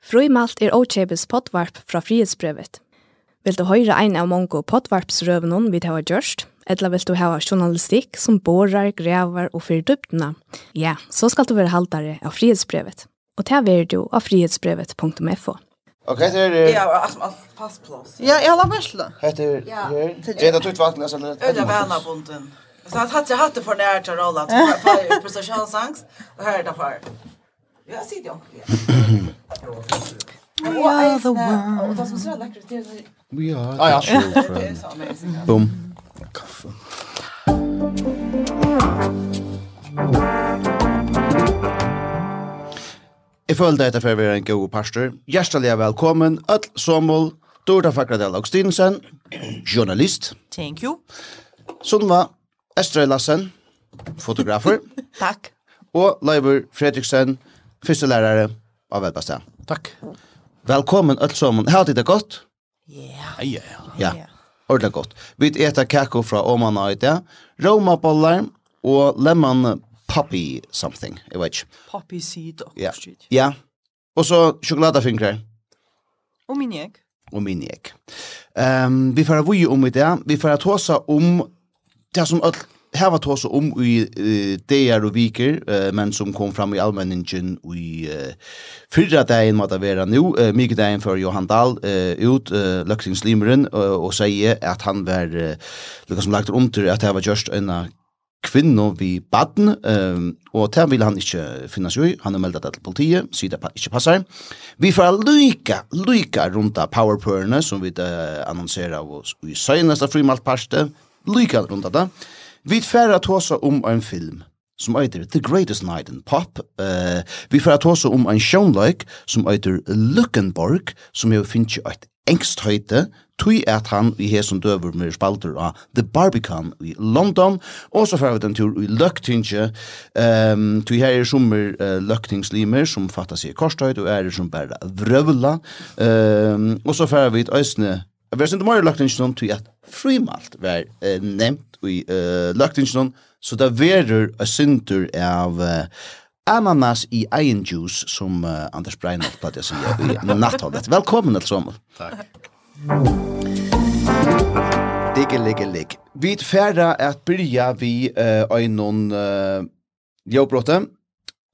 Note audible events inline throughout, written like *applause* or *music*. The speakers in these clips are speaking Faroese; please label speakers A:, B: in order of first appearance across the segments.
A: Frøymalt er Ochebes potvarp fra frihetsbrevet. Vil du høre ein av mange potvarpsrøvene vi har gjørst, eller vil du ha journalistikk som borer, grever og fyrir dyptene? ja, så skal du være haltere av frihetsbrevet. Og det er du av frihetsbrevet.fo.
B: Ok, det er...
C: Ja, alt med fastplås.
D: Ja, jeg har lagt mest det.
B: Hette er... Er det tutt vakna?
C: Øyla vana bunden. Så jeg hadde hatt det for nært av rollen til prestasjonsangst, og her er det for. Ja, sier det ordentlig. We are the world. Og det som så lekkert til
E: We are the
B: ah, ja.
E: children.
B: Boom.
E: Kaffe.
B: Jeg følte etter for å være en god pastor. Hjertelig velkommen, Øtl Sommel, Dorda Fakradel Augustinsen, journalist.
D: Thank you.
B: Sunva Estrøy Lassen, fotografer. *laughs*
D: Takk.
B: Og Leiver Fredriksen, første lærere av ett
E: Takk.
B: Tack. Välkommen allt Har Har det gott?
D: Ja.
E: Ja. Ja. ja.
B: Ordentlig gott. Vi äter kakko från Oman og Øyde. Roma bollar och lemon poppy something. Jeg vet.
D: Poppy seed och
B: Ja. Ja. Och så sjokoladefingre.
D: Og min minjek.
B: Og minjek. Ehm um, vi får ju om i det. Vi får att hosa om det som öll Her var tås om i uh, dager og viker, uh, men som kom fram i allmenningen i uh, fyrra dagen måtte være nå, uh, mye dagen før Johan Dahl uh, ut, uh, løksingslimeren, uh, og sier at han var, uh, som lagt om til at det var just en kvinno vi baden, um, og det vil han ikke finnes jo i. Han har meldt det til politiet, sier det pa ikke passer. Vi får lyka, lyka rundt av powerpørene, som vi uh, annonserer av oss i søgneste frimaltparste, lyka rundt av det. Vi færre at hosa om en film som eitir The Greatest Night in Pop. Uh, vi færre at hosa om en sjónleik som eitir Luckenborg, som jo finnst eit engst høyte, tui at han i hesson døver med spalter av The Barbican i London, og så færre vi den tur i Løktinge, um, tui her er sommer uh, Løktingslimer som fattar seg i korstøyt, og er som bare vrøvla, um, og så færre vi et øysne Jeg vet ikke mer løgtingsjonen til at frimalt var eh, nevnt i eh, løgtingsjonen, så det verer en synder av uh, ananas i egen juice som uh, Anders Breinholt platt jeg sier i nattholdet. Velkommen til sammen.
E: Takk.
B: Ligge, ligge, ligge. Vi er tfæra at byrja vi uh, øynon uh, jobbrottet.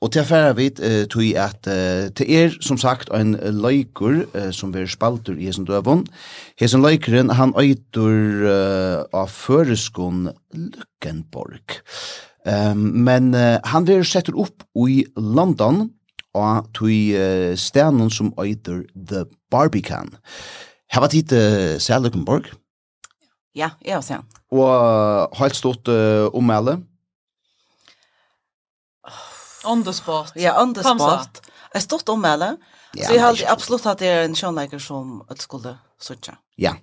B: Og til færre vit uh, tog at uh, til er som sagt en leikur uh, som ver spaltur i hesen døvun. Hesen løykeren, han øyter uh, av føreskon Lukkenborg. Um, men uh, han vil setter opp i London og tog uh, stenen som øyter The Barbican. Her var tid uh, Sær Lukkenborg.
C: Ja, jeg har
B: sett. Og helt stort uh, ommeldet.
D: On the spot.
C: Ja, on the spot. Jeg stod om
B: alle.
C: Så jeg
B: har
C: absolutt at det er en kjønleiker som et skulle søtja.
B: Ja.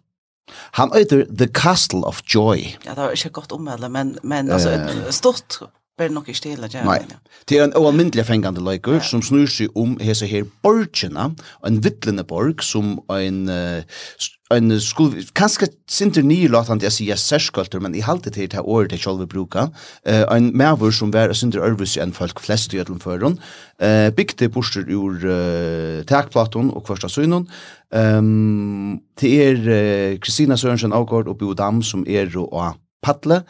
B: Han øyder The Castle of Joy.
C: Ja, det var ikke godt om men, men altså, stort ber nok ikke til at gjøre
B: Nei. Det er en oanmyndelig fengende løyker ja. som snur seg om hese her borgene, en vittlende borg som en, en skol, kanskje sinter nye låtande til å si men i halte til det året jeg selv vil bruka, uh, en maver som var sinter ørvis enn folk flest i Øtland føren, uh, bygde borster ur uh, takplaton og kvarsta synon, Um, det er Kristina uh, Sørensen Avgård og Bo Dam som er og Patle,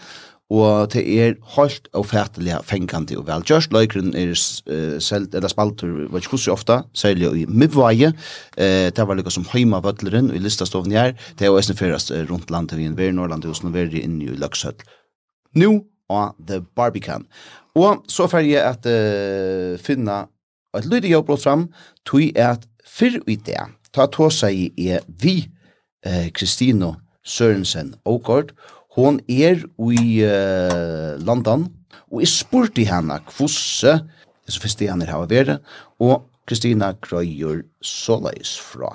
B: og det er helt og fætelig fengende og vel. Just Løykren er uh, selv, eller spalter, vet ikke hvordan ofte, særlig i Midvaje, uh, det var liksom som Høyma Vøtleren i Listastoven her, det er jo eisen fyrast uh, rundt landet vi er i Norrland, og sånn er inne i Løkshøtt. Nå, og The Barbican. Og så får jeg at uh, finne et lydig jobb fram, tog at fyrr i det, ta tåsa i er vi, Kristino uh, Sørensen Ågård, og hon er i uh, London, og jeg spurte henne kvosse, så første henne har vært, og Kristina Grøyer såleis fra.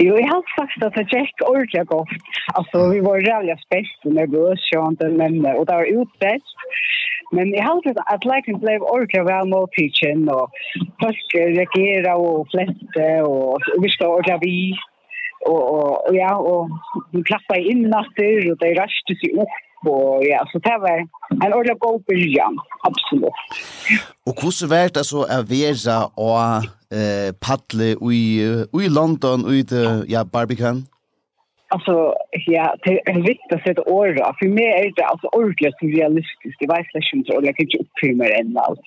F: Jo, jeg har sagt at det gikk ordentlig godt. Altså, vi var rævlig spest med gøsjønt, men, og det var utbest. Men jeg har sagt at leken ble ordentlig vel mot pitchen, og folk reagerer og flette, og og vi skal ordentlig vidt og og och ja og de klappade inn natter og de röste seg opp og ja så det var en ordentlig god byrjan absolutt
B: og hvordan var det så å være og eh paddle i i London och i det, ja Barbican?
F: Alltså ja, det är viktigt att sätta åra. För mig är det alltså ordentligt surrealistiskt. Det var jag inte och jag kan inte uppfylla det än allt.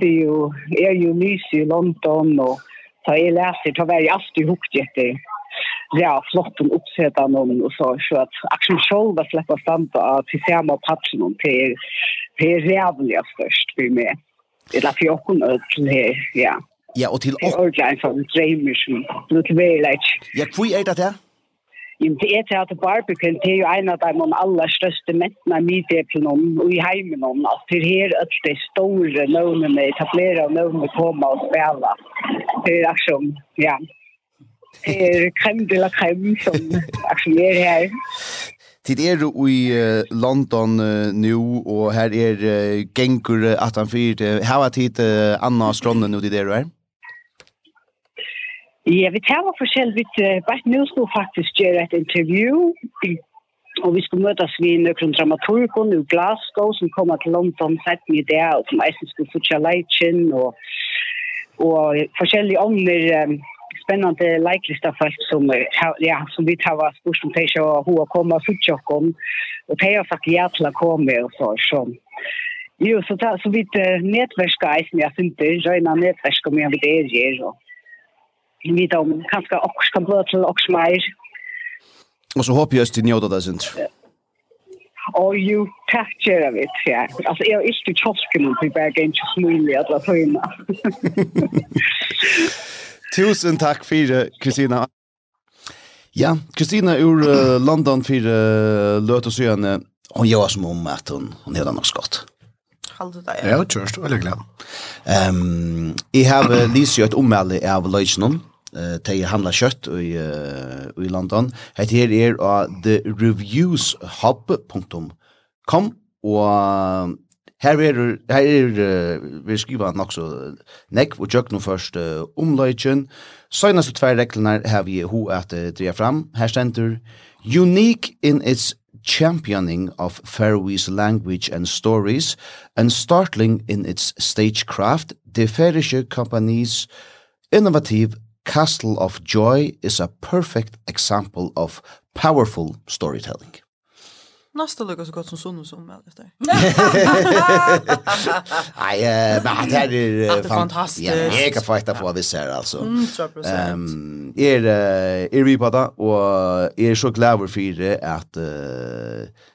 F: Det är ju, är ju nys i London och så jag läser, det var jag alltid hukt efter ja, flott om uppsättande och så. Så att Action Show var släppa stanta tillsammans patchen om till det är jävliga störst för mig. Det är för jag kunde det ja.
B: Ja, och till oss.
F: Det är en drömmission. Det är väldigt.
B: Ja, hur är det här?
F: Jo, det er til at barbecuen, det er jo en av de aller største mentene i middeplene og i heimen om. Altså, det er her at de store nøvnene etablerer og nøvnene kommer og spiller. Det er akkurat, ja eh, creme de la creme som aktiverer her.
B: Tid er du i London uh, nu, og her er uh, gengur 18-4. Hva tid uh, Anna Stronne nu til det du er?
F: Ja, vi tar var forskjelligt. Bare nå skulle faktisk gjøre et intervju, og vi skulle møtes ved noen dramaturgen i Glasgow, som kommer til London sett med der, og som eisen skulle fortsatt leitjen, og, og forskjellige ånder um, spännande likeliga folk som ja som vi tar var spurs som tänkte och hur komma så kom och det har sagt ja til å komme og så så Jo, så ta så vidt nätverska eisen, jeg synes det, røyna nätverska med vi det er og vi vet om kanskje også kan blå til også mer.
B: Og så håper jeg at du njøter det, synes
F: Og jo, takk gjør jeg vet, ja. Altså, jeg er ikke til kjøsken om bare Bergen, ikke smulig, at det er *laughs* *laughs*
B: Tusen takk for det, Kristina. Ja, Kristina ur uh, London for uh, løt og søgjene. Hun gjør som om at hun, hun er nok skott.
D: Halde deg.
E: Ja, kjørst, veldig glad.
B: Um, jeg har lyst jo et omvelde av løsene. Uh, de handler kjøtt i, uh, i London. Hette her er av thereviewshub.com og Her er, her er uh, vi skriver nok så nekk og tjøkken først uh, omløyken. Søgnast og tvær reglene har vi ho at uh, dreja fram. Her stender Unique in its championing of Faroese language and stories and startling in its stagecraft, the Faroese company's innovative Castle of Joy is a perfect example of powerful storytelling.
D: Nästa lucka så gott som sonen som med efter.
B: Nej, men det
D: här är fantastiskt.
B: Ja, jag kan fighta på vad vi ser alltså.
D: Mm, 100%.
B: Um, er, er vi på det och er så glad för det att uh,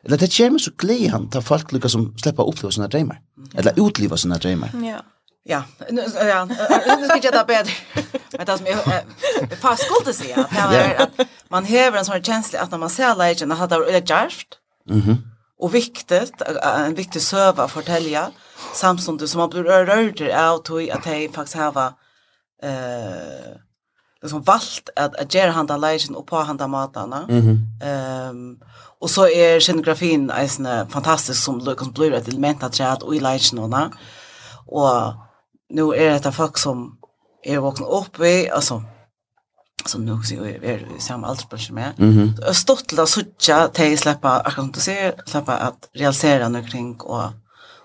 B: eller det kommer så glad han tar folk lucka som släpper uppleva sina drömmar. Eller utliva sina drömmar.
D: Ja.
C: Ja, nu ja, nu ska jag ta bättre. Men det som jag fast skulle säga, det var att man häver en sån känsla att när man ser lägen att det är djärvt
B: Mm -hmm.
C: Och viktigt, en viktig söva att fortälja samståndet som man blir rörd av tog att de faktiskt har eh, liksom valt att, att göra handa lejen och på handa matarna.
B: Mm
C: -hmm. um, och så är scenografin är fantastisk som liksom blir ett element att göra och i lejenorna. Och nu är det folk som är vakna upp i, alltså som nu så är det samma aldersbransch med. Mm -hmm. Stått till att söka till släppa akkurat som du ser, släppa att realisera något kring och,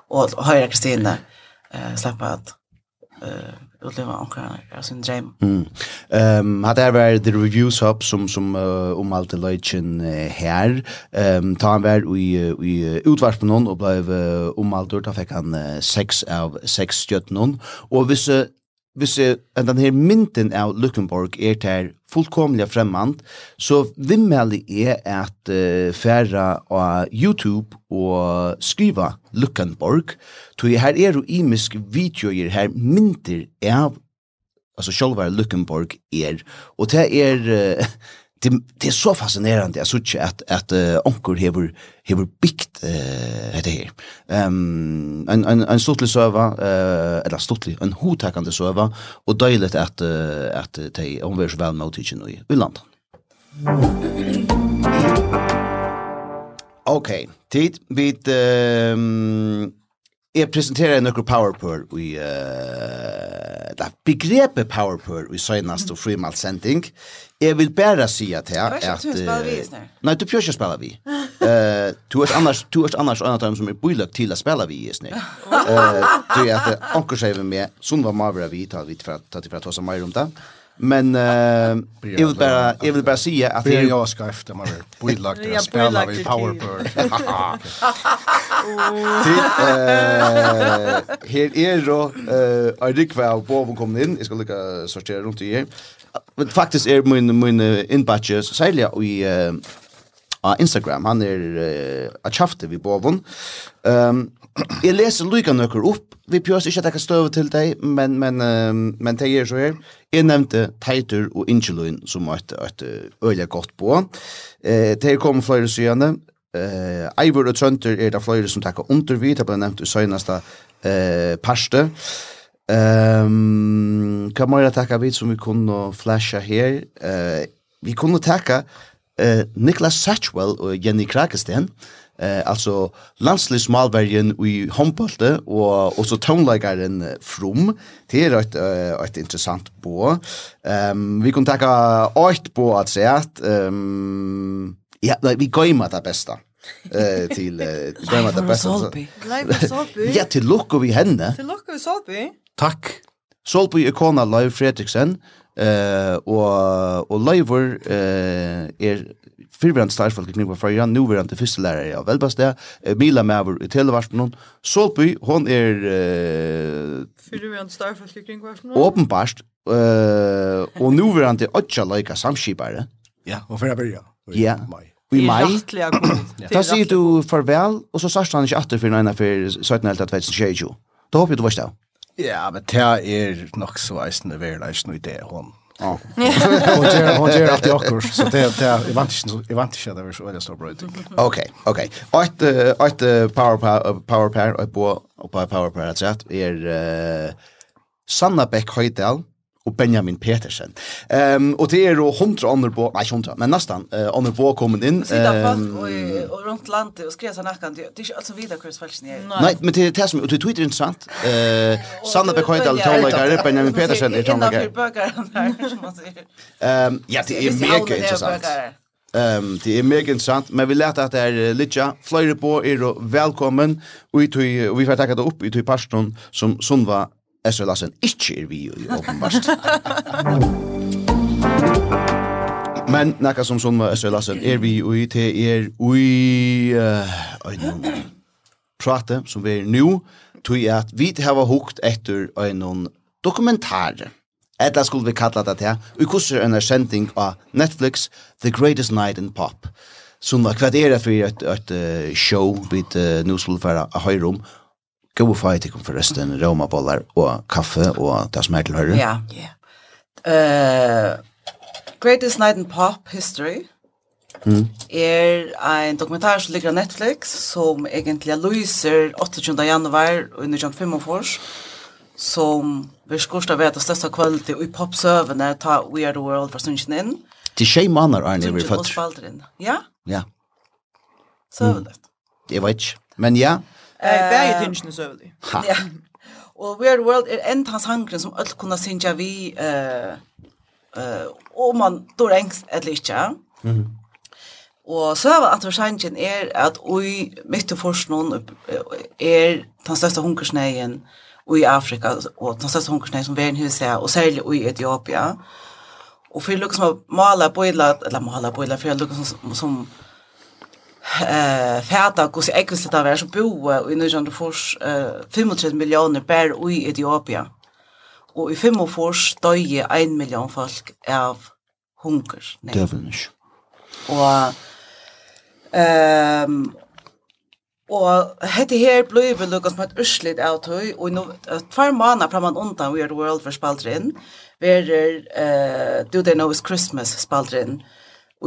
C: och, höra Kristina, eh, släppa att eh, utleva omkring sin dröm.
B: Mm. Um, hade det varit The Reviews Hub som, som uh, omhalte Leutchen uh, här. Um, ta han var i, i utvarspenon och blev uh, omhaltor. Ta fick han uh, sex av sex stjøttenon. Och hvis uh, hvis uh, den her mynden av Lukkenborg er til fullkomlig fremmand, så vimmelig er at uh, færa av YouTube og skriva Lukkenborg, tog her er jo imisk videoer her mynder av altså sjálvar Lukkenborg er, og det er uh, det, det er så fascinerande jeg synes at, at uh, onker hever, hever bygd uh, dette her. Um, en, en, en stortlig søva, uh, eller stortlig, en hotakande søva, og døylet at, uh, at de omverer så vel med i, i landet. Ok, tid. Vi um, Jeg presenterer noen powerpur i, uh, da begrepet powerpur i søgnast og frimalt sending. Jeg vil bare si at jeg...
C: Du er ikke spiller vi, snart.
B: Nei, du prøver ikke spille vi. Uh, du er annars, du er annars en av dem som er bøylagt til å spille vi, snart. Uh, du er at anker seg med meg, sånn var mavra vi, ta vi fra, ta til fra ta oss av meg om det. Men eh jag vill bara jag vill bara säga att
E: det
B: är
E: jag ska efter man vill
D: lagt
E: att spela
D: vi
E: powerpower.
B: Det *laughs* eh här är då eh är det kvar på vad kommer in. Jag ska lycka sortera runt i. Men faktiskt är min min inbatches sälja i eh Instagram. Han är a chafte vi på Ehm Jeg leser lykka nøkker opp. Vi pjøs ikke at jeg kan støve til deg, men, men, uh, men det gjør så her. Jeg nevnte Teitur og Ingeløyn som et, et øye godt på. Eh, det kom flere syene. Eh, Eivor og Trønter er det flere som takker under undervid. Det ble nevnt i søgneste eh, parste. Um, hva må jeg takke vidt som vi kunne flashe her? Eh, vi kunne takke eh, Niklas Satchwell og Jenny Krakesten. Eh, eh alltså landslagsmalvärjen i handbollte och och så tonläggaren from det är ett ett intressant bo. Ehm um, vi kan ta åt på att säga att ehm um, ja vi går med det bästa eh till går med det
C: bästa.
D: Live Solby. *laughs*
B: Ja till lucka vi henne.
D: Till lucka vi Solby.
E: Tack.
B: Solby ikona Live Fredriksen eh och och Live eh är fyrverande starfolk i Knivva Frøya, nuverande fyrstelærer i Velbastia, Mila Mæver i Televarspenon, Solby, hon er...
D: Uh, fyrverande starfolk i Knivva Frøya?
B: Åpenbart, uh, og nuverande åtja Leika samskipare.
E: Ja, og fyrir byrja.
B: Ja, i mai. Da sier du farvel, og så sørst han ikke atter for nøyna for 17.12.2020. Da håper jeg du var stav.
E: Ja, men det er nok så eisende verleisende i det hånden
B: Ja.
E: Hon ger hon ger alltid akkurs så det det är vantage i vantage där vi så är det stor bröd.
B: Okej, okej. Ett ett power power pair och på och på power pair att sätt är eh Sanna Beck Hoydal og Benjamin Petersen. Ehm um, og det er jo 100 andre på, nei 100, men nesten uh, andre på kommet inn.
C: Sida folk og, og rundt landet og skrev seg nakkan, det er ikke altså videre vidar hva falsk er.
B: Nei, men det er det som, og det er Twitter interessant. Uh, Sanna Bekhoidal, tålegare, Benjamin Petersen
C: er tålegare. Innanfyr *laughs* som man sier.
B: Um, ja, det er mega interessant. Ehm det är mega intressant men vi lät att det är Litja Flöjrebo är välkommen och vi tog, och vi får tacka det upp i till pastorn som Sunva Esra Lassen ikke er vi i åpenbarst. *laughs* Men nekka som sånn med Esra Lassen er vi i te er i uh, prate som vi er nu tog at vi har hukt etter en dokumentar Etta skulle vi kalla det her og kusser en sending av Netflix The Greatest Night in Pop som var det for et, et, et show vi uh, nu skulle være høyre om gode fight kom forresten romabollar og kaffe og det som er til høyre.
C: Ja, ja. Uh, Greatest Night in Pop History mm. er en dokumentar som ligger på Netflix som egentlig lyser 28. januar under 1945 som vi skurst av det største kvalitet i popsøvene ta We Are The World fra Sunchen inn.
B: Til tjej manner er det vi
C: fatter. Ja?
B: Ja.
C: Søvnet. Mm.
B: Jeg vet ikke. Men ja,
D: Bæði tingene søvelig.
C: Ja. Og Weird World er enda sangren som alt kunne synge vi uh, uh, om man dår engst eller ikke. Mm -hmm. Og søva at sangen er at ui mitt og forskningen er den største hunkersneien i Afrika og den største hunkersneien som verden huset og særlig i Etiopia. Og for lukkar som maler bøyla, eller maler bøyla, for lukkar som, som eh färda hur sig ekvis det var så bo i Nørjan Fors eh 35 miljoner per i Etiopia. Og i 45 døye 1 million folk av hunger.
B: Døvnish.
C: Og ehm Og hette her blei vi lukka som et urslit av tøy, og nå, tvær måneder framan undan We Are The World for spaltrin, verer uh, Do They Know It's Christmas spaltrin,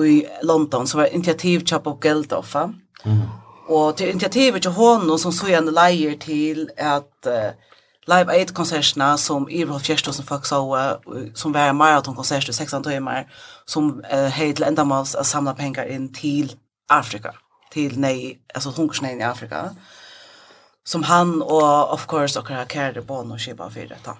C: i London som var initiativ till Bob Geldof. Mm. Och till initiativet till honom som så en lejer till att uh, Live Aid konserterna som i Rolf Kjerstosen folk så uh, som var en maratonkonsert i 16 timmar som uh, hej till ändamåls att samla pengar in till Afrika till nej alltså hungersnöden i Afrika som han och of course och har kärde barn och skipa för detta.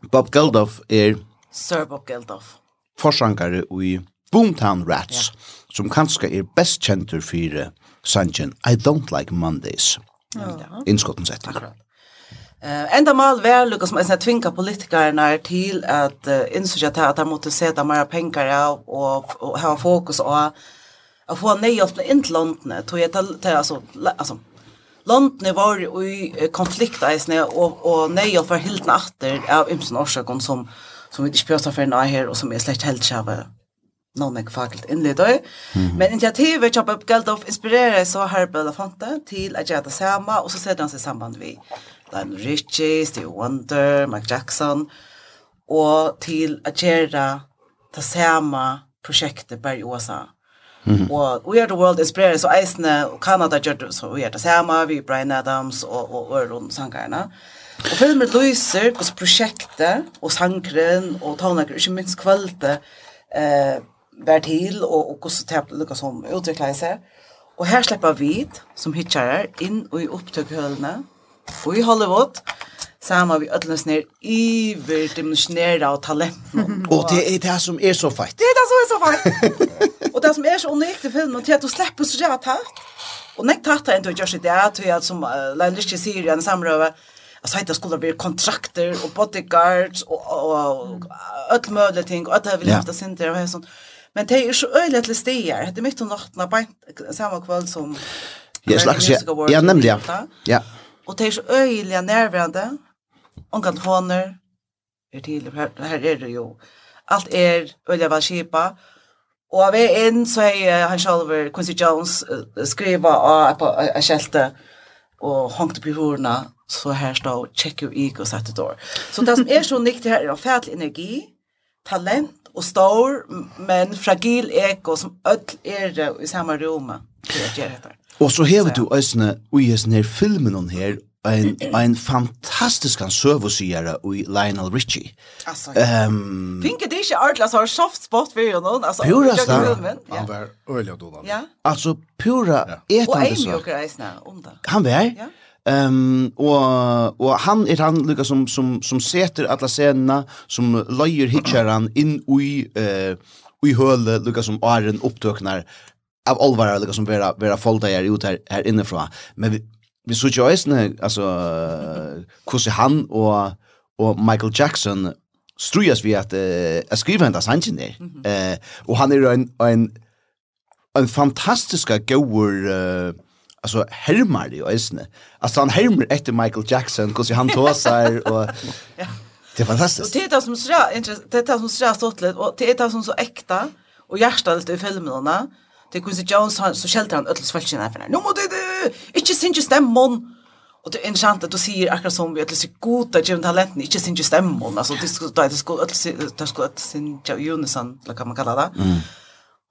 B: Bob Geldof är
C: Sir Bob Geldof.
B: Forsankare i Boomtown Rats, yeah. som kanskje er best kjentur for sangen I Don't Like Mondays. Ja. Innskotten sett. Akkurat.
C: Eh ända mal väl Lucas som är tvinga politikerna till att uh, inse att att de måste sätta mer pengar av och, och ha fokus och att få nej hjälp in till London. Tror jag till alltså alltså London var i konflikt isne och och nej för var helt natter av ymsen orsaker som som vi inte pratar för här och som är slett helt själva någon är faktiskt inled då. Men initiativet jag upp Geldof inspirerar så här Bella Fonte till att göra samma och så sätter han sig samband vi. Dan Richie, Steve Wonder, Mike Jackson och till att göra det samma projektet på USA. Mm. Och We Are The World inspirerar så Eisne och Kanada gör det så vi gör det samma vi Brian Adams och och Öron Sankarna. Og filmen lyser hos prosjektet og sangren og tonlager, ikke minst kvalitet, eh, vær til, og, og hvordan det er som utvikler seg. Og her slipper vi, som hitcharer, inn *laughs* og i opptøkhølene, og i Hollywood, sammen vi ødler i ned iverdimensionere av talenten.
B: Og det er det som er så feit.
C: Det er det som er så fett. og det som er så unikt i filmen, til at du slipper så rett tatt. Og nek tatt er enn du gjør seg det, til at som uh, Lein Lyske sier i en samrøve, Alltså det skulle bli kontrakter och bodyguards och och öll möjliga ting och att det vill
B: haft
C: det sin där och sånt. Men det är så öjligt till stigar. Det är mycket om natten, bara samme kväll som...
B: Ja, slags, ja. Ja, nämligen, ja. Ja.
C: Och det är så øyelig närvarande. Om telefoner. Är till, her här är det ju. Allt är øyelig väl kipa. Och av er inn så er han selv, Quincy Jones, skriva av ett skälte och hångte på hordene så här står check your ego set the door. Så det som är så nytt här är färdlig energi, talent og stor men fragil eko som öll er i samme rommet til å gjøre dette.
B: Og så hever du ösne och i sån filmen hon her, en en fantastisk kan servicera i Lionel Richie.
C: Altså, Ehm.
B: Um,
C: Finke det ikke ordentlig, altså, har soft spot for ju någon
B: alltså.
C: Pura
B: sta.
E: Han var öliga då.
C: Ja.
B: Altså, pura etande så.
C: Och Amy och Grace om det.
B: Han var.
C: Ja.
B: Ehm um, och och han är han Lucas som som som sätter alla scenerna som lejer hitcharan in i eh i höle Lucas som Arden upptöknar av allvar lika som vera vera folda är ut här här inifrån. Men vi, vi såg ju ösne alltså hur han och och Michael Jackson strujas vi att äh, skriva hendas hangen där. Eh och han är en en en fantastiska goer eh alltså härmar det ju ösne. Alltså han härmar efter Michael Jackson, hur han tåsar och *laughs* ja. Det är fantastiskt.
C: Och det är det som så det är det som så stort lite och det är det som så äkta och hjärtat i filmerna. Det Quincy Jones han, så skälter han ödels falskina för. Nu måste det inte synge stämmon. Och det är intressant att du säger akkurat som vi att det är goda genom talenten, inte synge stämmon. Alltså det skulle det skulle det skulle att synge unison, eller kan man kalla det. Mm.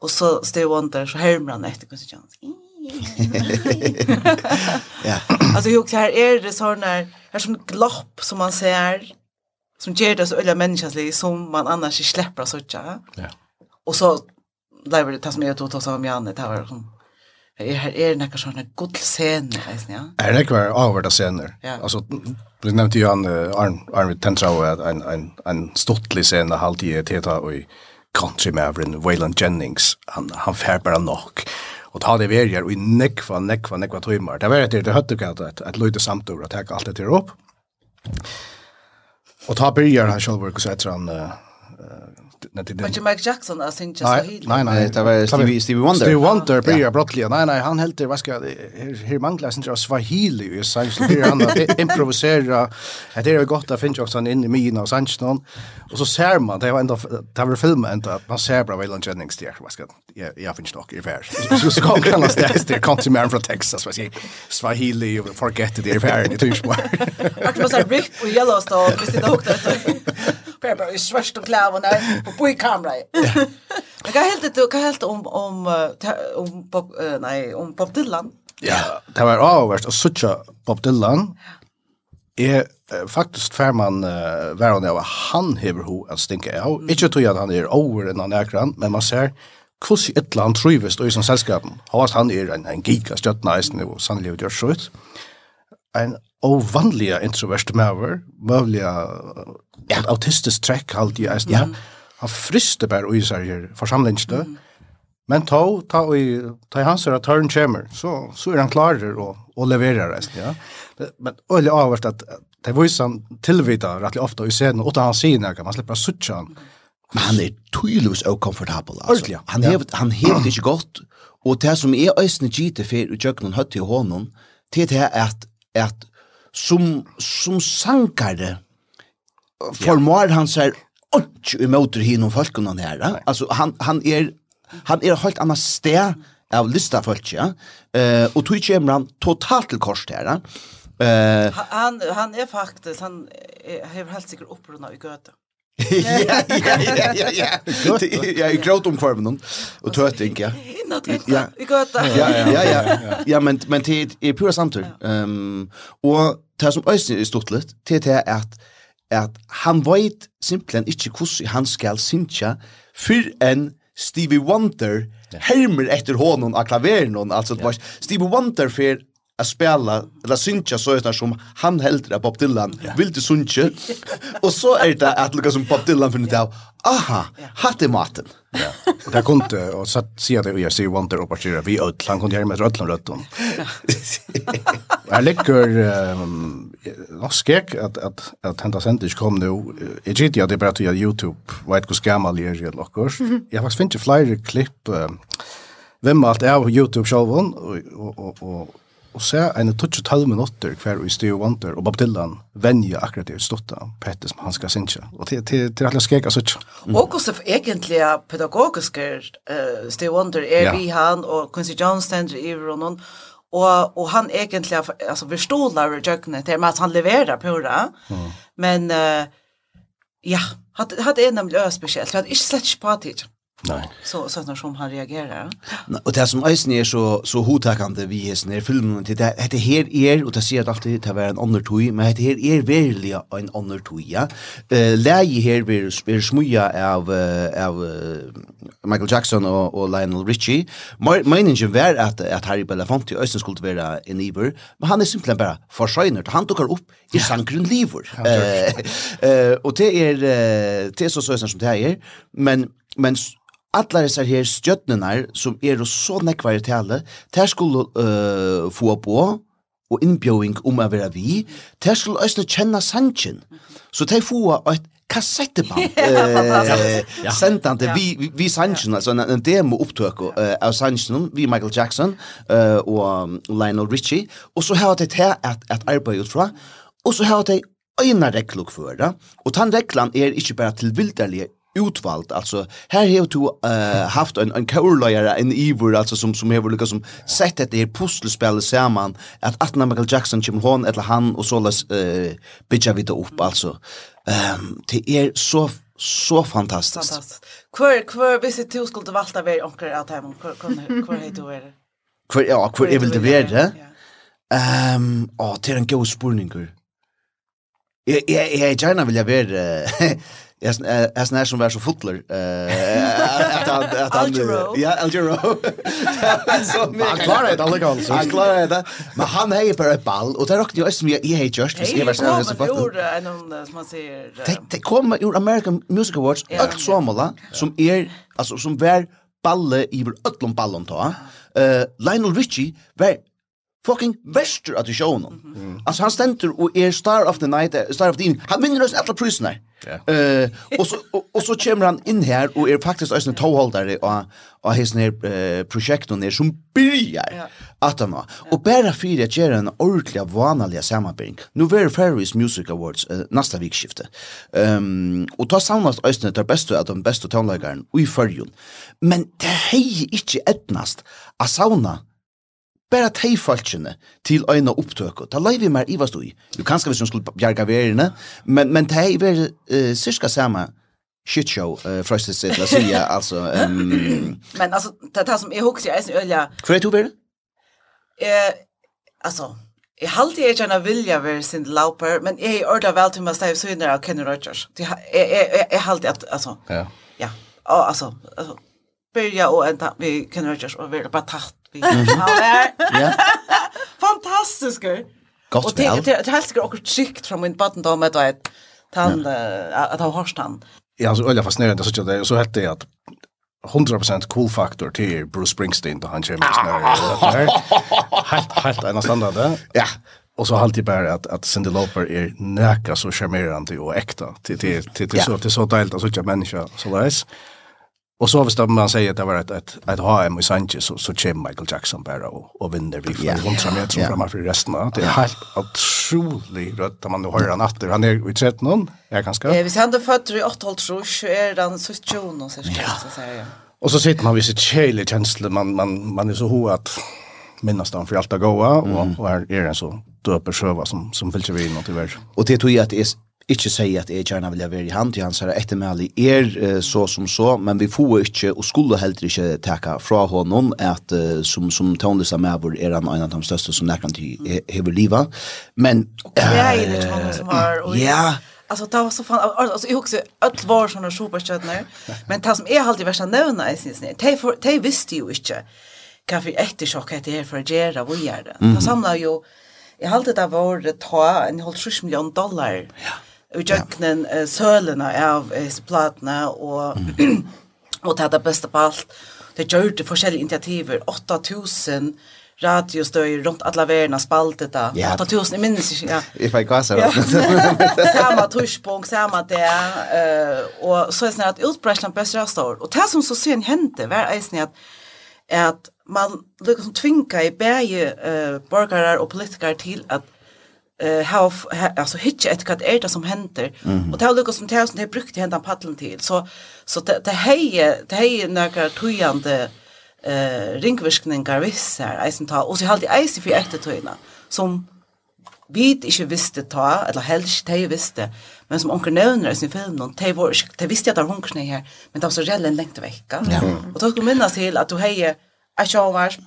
C: Och så Steve Wonder så härmar han efter Quincy Jones.
B: Mm *laughs* ja. *clears throat*
C: Alltså hur så här är det såna här som glopp som man ser som ger det så öliga människans som man annars inte släpper så tjå.
E: Ja.
C: Och så där var det tas med att ta som om Janne det var som är här är några såna guldscener vet ni ja.
E: Är det kvar avvärda scener. Alltså du nämnde ju han Arn Arn Tentrao en en en stottlig scen halvtid teta och country Maverick Waylon Jennings han han fär bara nok og ta det verger og i nekva nekva nekva timmar. Det var det det hade kallat att et løyde samtor att ta alt det til opp. Og ta börjar han og så etter han när det
C: Men Michael Jackson har syngt så helt.
E: Nej
B: nej, det var Stevie Stevie Wonder.
E: Stevie Wonder blir jag Nei, Nej nej, han helt vad ska här manglar sin swahili ju så så blir han att improvisera. Det är gott att finna också inne i mina och Sanchon. Och så ser man det var ändå det var filmen ändå att man ser bra Waylon Jennings där. Vad ska jag jag finns dock i fär. Så ska han kallas där det kom till man från Texas vad säger swahili forget the affair. Det är ju
C: smart. Att man så rip och Yellowstone, visst det också. Pepper i svärsta kläderna och på i kamera. Jag *laughs* kan helt inte kan helt om om om Bob nej om Bob Dylan.
E: Ja, det var avvärst och sucha Bob Dylan. Är faktiskt färman uh, var av jag han hever ho at stinka av. Ikke tror jag han er over enn han ekran, men man ser hvordan et ett land trivest og i som selskapen. Havas han er en, en gigastjötna i sin nivå, sannolikt gör så ut. En ovanliga introvert maver, mövliga ja. autistisk trekk alltid, eisen, ja. Han frister bare ui seg her forsamlingsstø. Mm. Men ta, ta, i, ta i hans her at tørren kommer, så, så er han klarer å, å levere resten, ja. Men, men øyelig avhørst at det viser han tilvita rettelig ofte, i scenen, og han sier noe, man slipper å suttje han.
B: Men han er tydeligvis ukomfortabel, altså.
E: Ordentlig, ja.
B: Han
E: ja.
B: hevet, han hevet ikke godt, og det som er øyne gitt for å gjøre noen høtt til hånden, det er at, at som, som sankare, formar han seg och i motor folkene her. här. Alltså han han är han är helt annet sted av lista folk, ja. Eh och tog kommer han totalt til kors där. Eh
C: han han är faktiskt han har helt säkert upprunna i göta. *laughs*
B: ja, ja, ja, ja, ja. Ja, i gråt om formen hon. Och
C: töting, ja.
B: Ja,
C: i göta.
B: Ja, *laughs* ja, ja. Ja, men men det är pura samtur. Ehm och det som øysen är stort litt det är att at han veit simpelthen ikkje hvordan han skal synja fyrr enn Stevie Wonder hermer etter hånden av klaveren. Alltså, yeah. Stevie Wonder för a spela eller synja sådana som han hellre Bob Dylan yeah. vill du synja. *laughs* och så är det att lukka som Bob Dylan funnit av aha, hatt i maten.
E: Ja. *laughs* Det kunde och så se att jag ser Wonder och bara vi öll han kunde göra med öll rötton. Här ligger um, nok skek at, at, at henta sent kom nu. Jeg gitt at det er bare til YouTube, veit hvor skammal jeg er i lokkurs. Jeg har faktisk finnet flere klipp, hvem alt er av YouTube sjálfon, og, og, og, og se en 12 minutter hver i Steve Wonder og Bob Dylan venja akkurat det stutta Petter som han skal synge. Og til, til, til alle skeka sutt. Mm.
C: Og hvordan egentlig pedagogisk eh Steve Wonder
E: er
C: vi han og Quincy Jones stender i og och och han egentligen alltså förstår Larry Jökne till att han levererar på det. Mm. Men uh, ja, hade hade en nämligen speciellt. Jag hade inte släppt på det.
E: Nej.
C: Så så när som han reagerar.
B: Och det som Eisen är så så hotäckande vi är snär filmen till det heter här är och det säger alltid det var en annan tog men det här är verkligen en annan tog ja. Eh läge här vi spelar smuja av av Michael Jackson och och Lionel Richie. Meningen var att att Harry Belafonte Eisen skulle vara en iver men han är simpelt bara förskönar han tog upp i sangren lever. Eh och det är det är så så som det är men men Alla dessa her stjøtnenar som er og så nekvar i tale, ter skulle uh, få på og innbjøing om å være vi, der skulle også kjenne sannsyn. Så de få et kassetteband eh, *laughs* ja. sendande vi, vi, vi sannsyn, altså en, en demo opptøk uh, av sannsyn, vi Michael Jackson uh, og um, Lionel Richie, og så har de til at, at arbeid utfra, og så har de øyne reglok for det, og den reglan er ikke bare tilvilderlige utvald. Alltså här har du uh, haft en en co-lawyer en Ivor alltså som som har lyckats som sett det här pusselspelet samman att att när Michael Jackson kommer hon eller han och så läs eh bitcha vidare upp alltså ehm um, det är så så fantastiskt
C: fantastiskt kvar kvar visst du skulle valta vara onkel att hem kvar kvar heter du är
B: kvar ja kvar är väl det värre ehm det till en god spurningur Jag jag jag gärna vill jag vara *laughs* Jag snär som var så fotler. Att han... Att han ja, Algero.
E: Han klarer det aldrig alltså.
B: Han klarer det. Men han är ju bara ett ball. og det råkade jag som jag är just. Det
C: är
B: kommer
C: ur en som man säger...
B: Det kommer ur American Music Awards. Allt somala som er, altså, som vær balle i öllum ballon ta. Lionel Richie vær fucking vestur at showen. Mm
C: -hmm.
B: Alltså han ständer och är star of the night, star of the evening. Han vinner oss alla
E: priserna.
B: Eh och så och, och så kommer han in här och är faktiskt en toehållare och och his ner uh, projekt och ner som börjar
C: yeah.
B: att han var. Och bara för att göra en ordentlig vanlig sammanbindning. Nu var Ferris Music Awards uh, nästa veckskifte. Ehm um, och ta samlas ösnet det bästa av de bästa tonläggaren i förjun. Men det är inte ettnast att sauna bara tei falskene til øyna opptøk. Ta leivi mer i vastu Du Jo, kanskje hvis hun skulle bjerga verene, men, men tei ver uh, cirka samme shitshow uh, fra oss til å si, *laughs* altså. Um...
C: men alltså det det som är hooks jag är øyla...
B: Hvor er du verre?
C: Eh, alltså jeg halte jeg gjerne vilja være sin lauper, men jeg er ordet vel til meg steg søgner av Kenny Rogers. Jeg, jeg, jeg, jeg halte at, altså,
E: ja,
C: ja og, altså, altså, börja och enda vi Kenny Rogers og være bare tatt Han är fantastisk.
B: Gott
C: och det det helst går också tryckt från min button då med att han att han hörst han.
E: Ja, så öliga fascinerande så det så hette jag att 100% cool factor till Bruce Springsteen då han kommer snarare. *laughs* Helt helt en standard där.
B: Ja.
E: Och så alltid bara att att Cindy Lauper är näka så charmerande och äkta till till till så till så delt att jag människa så där. Och så visst man säger att det var ett ett ett HM i Sanchez så så kommer Michael Jackson bara och, och vinner vi för
B: yeah,
E: 100 meter
B: yeah, yeah.
E: framför resten av det är helt otroligt rött att man nu hör han efter han är i 13 någon jag kan ska.
C: Eh hvis han er født i 8 tror så er den 17 tjon så skal jeg. Säga.
E: Och så sitter man vid sitt kjele känsla man man man är så ho att minnas den för allt att goa och och är en så döper sjöva som som fyller vi in något i
B: Og det tror jeg at det är ikke sier at jeg gjerne vil være i hand til hans her ettermæli er eh, så som så, men vi får ikke, og skulle heller ikke teka fra honom, at eh, som, som tonlista medvur er han en av de største som nærkant i hever liva. Men...
C: Och kläder till honom som var... Och,
B: ja,
C: Alltså det var så fan alltså jag också allt var såna superstjärnor. Men det som är alltid värsta nämna i sin snitt. Tej för tej visste ju inte. kaffe för ett chock att det är för att göra vad gör det. Det samlar ju i allt det var det ta en halv 6 miljon dollar. Ja och jöknen ja. sölerna av disse och och mm. *clears throat* og ta det på allt. Det gjorde det forskjellige initiativer. 8000 radiostøyer rundt alle verden spaltet da.
B: Ja.
C: 8000, jeg minnes ikke. Ja.
B: Jeg fikk gasser.
C: Ja. *laughs* samme tushpunkt, samme det. Uh, og så er det sånn at utbredselen best rastår. Og det som så sen hendte var eisen at, at man liksom tvinga i bæge uh, borgere og politikere til at eh how alltså hitcha ett kat är det som händer. Och det har Lucas som tusen det brukte hända paddeln till. Så så det det heje det heje några tujande eh ringviskningar vissar eisen ta och så halt i eisen för efter tujna som vid inte visste ta eller helst te visste men som onkel nämner i sin film någon te var te visste att där hon knä här men det var så rällen längt vecka. Och då skulle minnas till att du heje a showar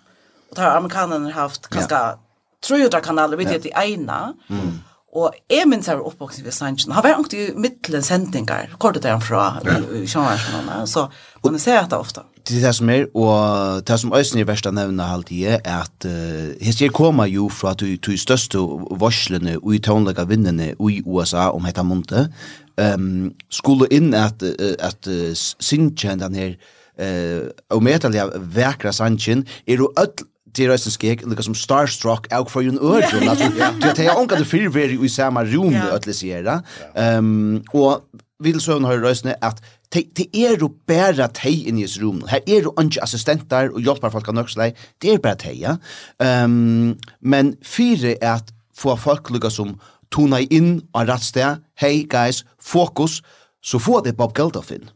C: och där amerikanerna haft ganska 300 kanaler, vi heter ja. Eina. Mm. Og jeg minns her oppvoksen ved Sanchen. Han var ikke i middelen sendinger, kortet der fra Sjønvarsjonen. Så man ser dette ofte.
B: Det er det som er, og det som Øysen i verste nevner alltid er at uh, hester kommer jo fra de, de største varslene og i tånlega vinnene i USA om hette måned. Um, skulle inn at, at uh, Sanchen, den her uh, omedelige vekra Sanchen, er jo ødel det är skek lika som starstruck out for you urge alltså det är onka det feel very i samma rum
C: att
B: läsera ehm och vill så hon har rösne att det er jo bara tej inn i rum. Här är jo ikke assistenter och hjelper folk av nøkselei, det är bara tej ja ehm men fyre är att få folk lika som tona in och ratsta hey guys fokus. Så få det Bob Geldof in.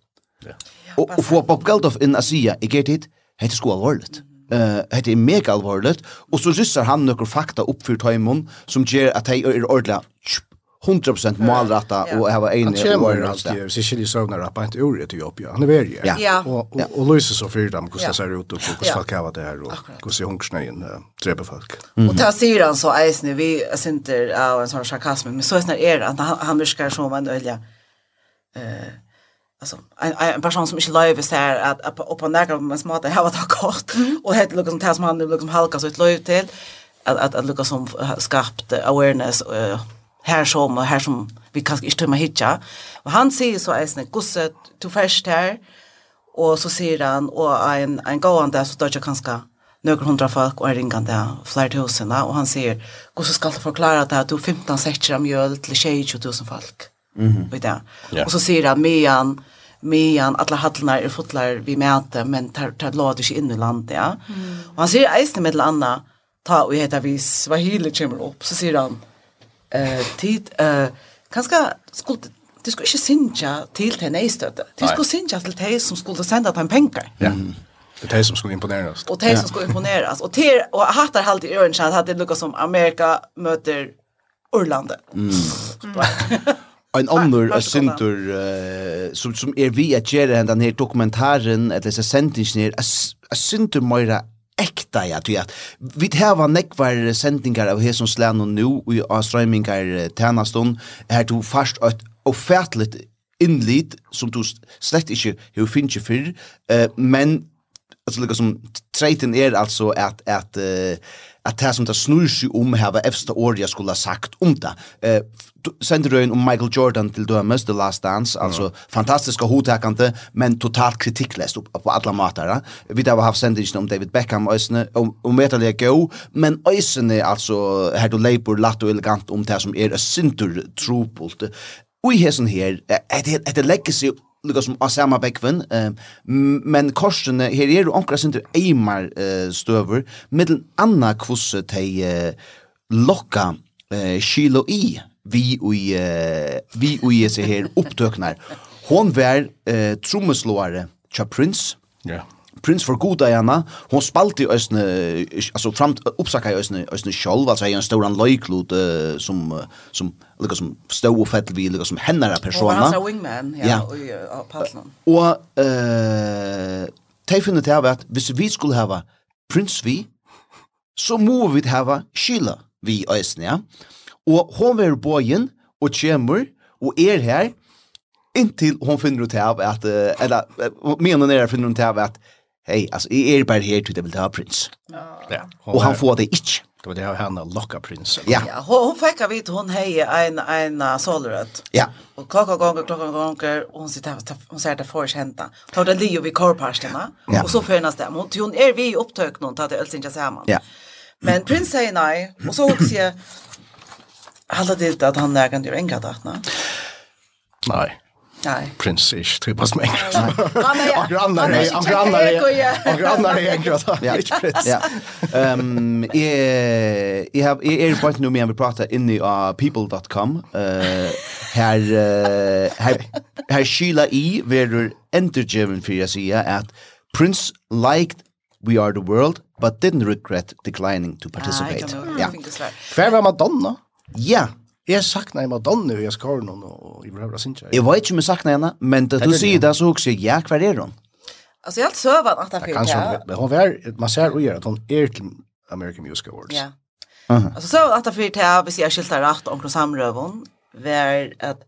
B: Ja. Och, och får Bob Geldof in att säga, jag ger dit, det är sko alvorligt eh uh, det är mega allvarligt och så ryssar han några fakta upp för Timon som ger att han är ordla 100% målrätta och
E: ha
B: en
E: målrätta. Han ser ju så när rappa inte ur det jobb ja. Han
B: är
C: väl
E: ja. Och och Louise så för dem
C: hur
E: det ser ut och
C: hur
E: folk har det här
C: och
E: hur ser hungersnöjen träffa folk.
C: Och där sig han så är nu vi synter av en sån sarkasm men så är det att han viskar så man öliga eh alltså en, en person som inte lever så här att att på på några smart det har varit kort och heter Lucas som han nu liksom som halkar så ett löv till. Att att, att Lucas som skapat awareness uh, här som och här som vi kanske inte tömma hitcha och han säger så är det gosse du först här. Och så säger han och en en gående så där kanske några hundra folk och är ringande flera tusen. Och han säger gosse ska förklara att du 15 säckar mjöl till 20 000 folk. Mm Vet
E: jag.
C: Och så säger han att medan medan alla hallarna är fotlar vi mäter men tar tar låter sig in i landet ja. Mm. Och han ser eisen med landa ta och heter vi Swahili kommer upp så säger han eh tid eh kanske skulle du skulle inte synja till till nästa Du skulle synja till te som skulle sända dem pengar.
E: Ja. Mm. Det är som skulle imponeras.
C: Och det som skulle imponeras. Och till och hattar halt i öronen att det lukar som Amerika möter Orlando. Mm. *laughs*
B: en annan sinter uh, som som är er vi att göra den här dokumentären eller så sentingen en sinter mera äkta ja du at vi här nekvar sendingar av hesson som slän och nu i streamingar tjänaston här du fast et ofärtligt innlit som du slett inte hur finns ju för uh, men alltså liksom som traiten är alltså att att uh, at det som det snur seg om her var efter året jeg skulle ha sagt om det. Eh, sender du om Michael Jordan til dømes, The Last Dance, altså fantastiska hodtekante, men totalt kritikklest på, på alla matar. Vi har haft sendingen om David Beckham, øysene, om, om vetalje go, men øysene, altså, her du leipur, latt og elegant om det som er sintur trupult. Og i hesen her, det legger seg lukka som Asama Bekven, men korsene, her er jo omkra sinter eimar støver, middel anna kvosse tei lokka kilo i, vi ui, vi ui seg her opptøknar. Hon var trommeslåare Tja Prince,
E: ja.
B: Prince for goda gärna. Hon spalt i ösne alltså fram uppsaka i ösne ösne själv alltså en stor anlojklot uh, som uh, som lika som stå och fett vi lika som hennara persona.
C: Och han sa wingman ja,
B: ja.
C: och uh, pallen.
B: Och eh Tejfinnet har att, hvis vi skulle hava Prince vi, så må vi hava Sheila vi ösne, ja. Og hon var bojen, og kjemur, og er her, inntil hon finner ut av at, uh, eller, uh, menen er finner ut av at, hej, alltså är er bare här till det vil ta prins.
E: Ja.
B: Och han får det ikke.
E: Det var det han locka prinsen.
B: Ja.
C: ja, hon fick av vet hon hej en en solrött.
B: Ja.
C: Och klocka gånger klocka gånger hon sitter hon säger det får hända. Tar det Leo vid korparstarna
B: ja.
C: och så förnas det mot hon är vi upptök någon att det alltså inte samman.
B: Ja.
C: Men prins säger nej och så också jag alla det att han där kan ju enka.
E: Nej.
C: Nej.
E: Prince ish, typ
C: som engelska.
E: Och grannar är, och grannar är, och grannar är engelska. Ja, inte prins.
B: Ja. Ehm, jag jag har är på nu men vi pratar in i people.com. Eh här här här Sheila E verur entergiven för jag säger att Prince liked We Are the World but didn't regret declining to participate.
C: Ja.
E: Kvar var Madonna?
B: Ja,
E: Jeg sakna i Madonna i Skornon og i Brøvra Sintja.
B: Jeg vet ikke om jeg sakna henne, men da du sier det så husker jeg, ja, hva er hun?
C: Altså, jeg har alt søvann at
E: jeg fyrt,
C: ja.
E: Men hun er, man ser og gjør at hun er til American Music Awards.
C: Ja. Altså, så at jeg fyrt, ja, hvis jeg skiltar rett omkring samrøven, var at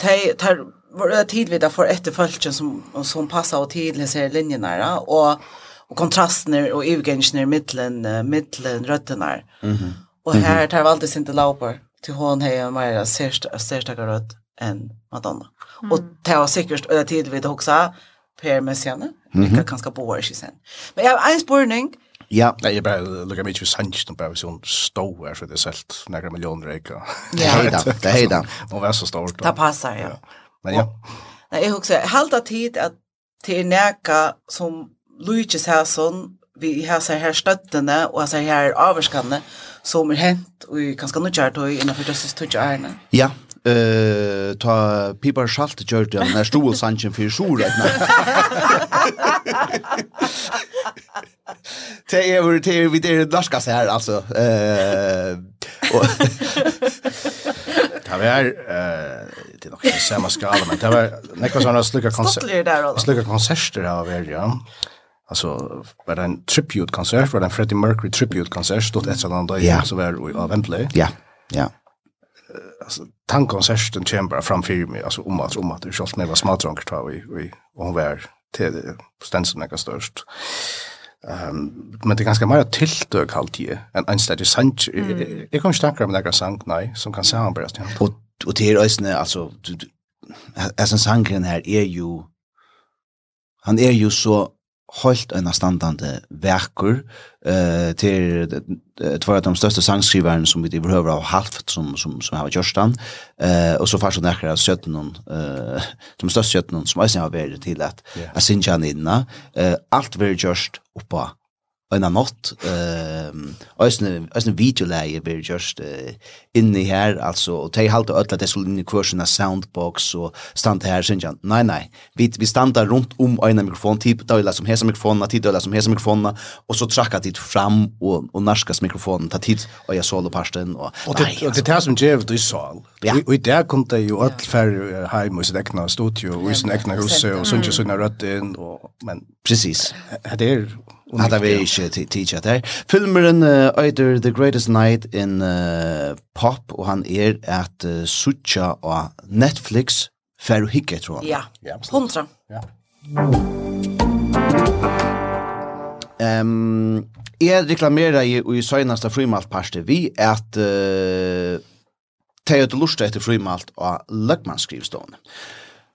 C: tar var tidvitt for etter følgen som, som passet og tidlig ser linjene, og, og kontrastene og ivgengene i middelen, middelen røttene.
B: Mhm.
C: Mm Och här tar Valdes inte lauper till hon hejar mer särskilt särskilt rött än Madonna. Och det var säkert över tid vid också Per Messiane. Mm -hmm. Kanske på år sen. Men jag har en spårning.
B: Ja,
E: nej, jeg bara lukker mye ju sanns nu bara sån stor her, så det sålt några miljoner eka.
B: Ja, hejda, det hejda.
E: Och var så stort.
C: Det passar ja.
E: Men ja.
C: Nej, jag huxar halta tid att till näka som Luigi Sasson vi har så här og och så her avskanne som er hent og i kanskje noe kjært og innenfor Justice Touch Arne.
B: Ja, eh ta Piper Schalt gjorde det när stol Sanchez för sjor rätt Det är väl det vi det norska så här alltså eh och
E: Det var eh det nog samma skala men det var nästa
C: såna sluka konsert.
E: Slukka konserter av er ja alltså var det en tribute konsert var det en Freddie Mercury tribute konsert stod ett sådant
B: där
E: yeah. så var av Wembley.
B: Ja. Ja.
E: Alltså tankonserten chamber framför mig alltså om att om att det skulle vara smartare tror vi vi och hon var till stensen är störst. Ehm um, men det är ganska mer tilltök alltid en anständig sanch. Mm. Jag kommer starkare med några sank nej som kan säga han bara.
B: Och och det är ösne alltså alltså sankren här är ju han är ju så helt en standande verkur. Eh till två av de största sangskrivarna som vi behöver av halvt som som som har gjort han. Eh och så fast några 17 eh de största sötten som jag har varit till att att synja inna. Eh allt very just uppa en natt ehm ösn ösn videoläge blir just uh, inne här alltså och ta halt och att det skulle in i kursen av soundbox och stand här sen jag nej nej vi vi stannar runt om en mikrofon typ då eller som heter som mikrofon att tid som heter som mikrofon och så tracka dit fram och och narskas mikrofonen ta tid och jag solo pasten och
E: och det och det här som Jeff du
B: sa
E: och där kom det ju öll för hem och snäckna studio och snäckna hus och sånt ju såna rött in och men
B: precis.
E: Det är
B: Nei, det er ikke teacher der. Filmeren Either The Greatest Night in Pop, og han er at sutja av Netflix, fer og hikke, tror han.
C: Ja, hundra.
E: Ja.
B: Ehm, jeg reklamerer i, i søgneste frimaltparste vi at uh, Teodor Lurstedt etter frimalt av Løgmannskrivstående.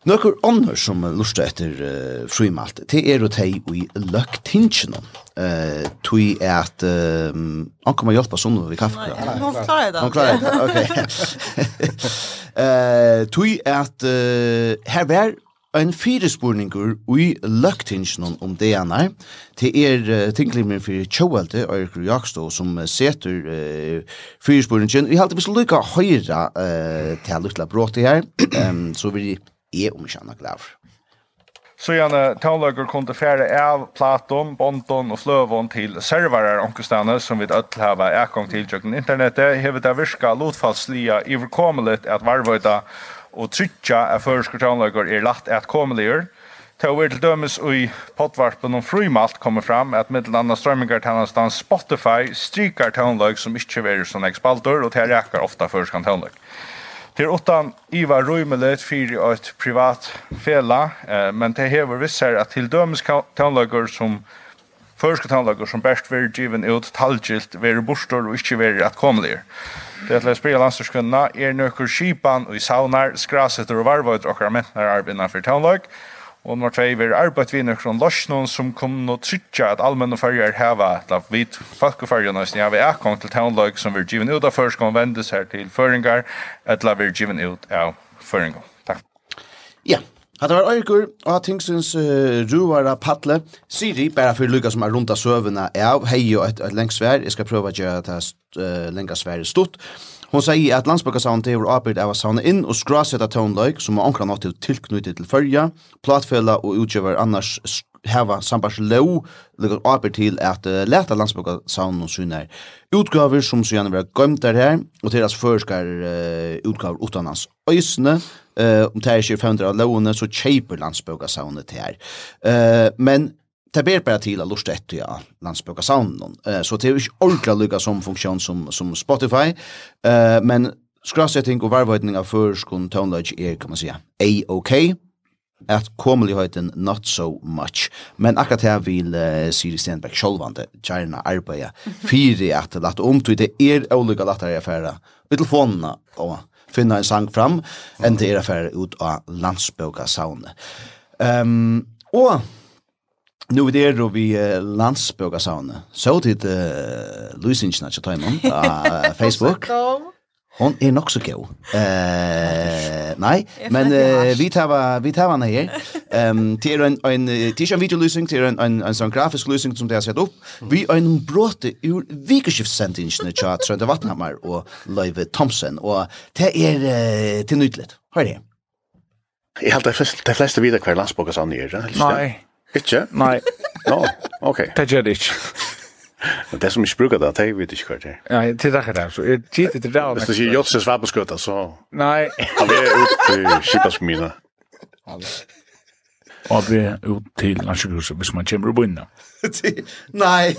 B: Nøkker ånder som lustar etter uh, frimalt, det er og teg i løgtinsjen. Uh, tui er at uh, han kommer hjelpa sånn vi kaffe.
D: Nei, han klarer det.
B: Hon klarar det, ok. uh, tui er at uh, her var en fyrespurningur ui løgtinsjen om DNR. Det er uh, tinglimmer for Tjåelde, Øyker Jakstå, som setur uh, fyrespurningen. Vi halte vi skal lykka høyra uh, til luktla bråte her, um, så vi er om ikke annet grav.
G: Så gjerne tålager kom til fære av Platon, Bonton og Fløvån til serverer omkostene som vi ødel hava ekong til kjøkken internettet, hevet det virka lotfallslia iverkommelet at varvøyda og trytja av føresker tålager er lagt at kommelier. Til å til dømes i potvarpen om frumalt kommer fram at middel anna strømmingar Spotify strykar tålager som ikke verer som ekspaltor og til rekker ofta føreskan tålager. Det er åttan Iva Røymelet fyrir et privat fela, eh, men det hever visser at til dømes tannlager som førske tannlager som best vil given ut talgilt være bostor og ikke være atkomlige. Det er til å spille landstørskunna er nøkker skipan og i saunar, skrasetter og varvøyder og kramentner arbeidna for tannlag, Og nummer 2 er arbeidsvinner fra Lorsnån som kom nå trytja at allmenn og fyrjer heva la vid folkefyrjerna som heva akkong til townløg som vi er given ut av først kan vendes her til føringar et la vi er given ut av føringar. Takk.
B: Ja, hatt var Øykur og hatt tingsins uh, ruara patle. Siri, bæra fyrir lukka som er runda søvuna, ja, hei og et, et lengt svær. Jeg skal prøva at gjøre det uh, lengt svær stutt. Hon sier at landsbyggasavnet er arbeid av å savne inn og skrasette tånløyk som har ankra nått til tilknyttet til fyrja, platfella og utgjøver annars heva sambars lov lukkar arbeid til at uh, leta landsbyggasavnen og syner utgaver som så gjerne vil ha gømt der her, og til at førskar uh, utgaver utanlands øysene, uh, om det er ikke 500 av lovene, så kjeiper landsbyggasavnet til her. Uh, men det ber bara till att lusta ett ja landsbygga sounden uh, så det är ju ordla lucka som funktion som som Spotify uh, men skrassetting och varvhöjning av förskon tonlage är kan man säga a okay at komeligheten not so much. Men akkurat her vil uh, Siri Stenberg sjolvande gjerne arbeide fyrir at lagt om til det er olika lattare affæra i telefonene og finna en sang fram enn det er affæra ut av landsbøka saune. Um, og Nu er det er vi landsbøkasavne. *laughs* Så tid uh, Luisinsina til Tøymon på Facebook. Hon er nok så god. Eh, nei, men uh, vi tar vi tar henne her. *laughs* Ehm det er en en det til en videoløsning er en en en sånn grafisk løsning som det har sett opp. Vi er en bråte ur vikeskiftsendingen til chat vatnhammer og Løyve Thompson og det er uh, til nytlet. Hør det.
H: Jeg helt de fleste, de fleste videre hver landsboka sann gjør,
G: Nei,
H: Ikke?
G: Nei.
H: No, ok. *laughs*
G: Det gjør det ikke. *laughs*
H: Men det som ikke bruker det, det vet ikke hva det er.
G: Nei, det er det. Så jeg tider til det.
H: Hvis du sier Jotse svabelskøtta, så...
G: Nei.
H: Han er ut til Kipasmina.
G: Og vi er ut til Lanskjøkhuset hvis man kommer og begynner.
B: Nei.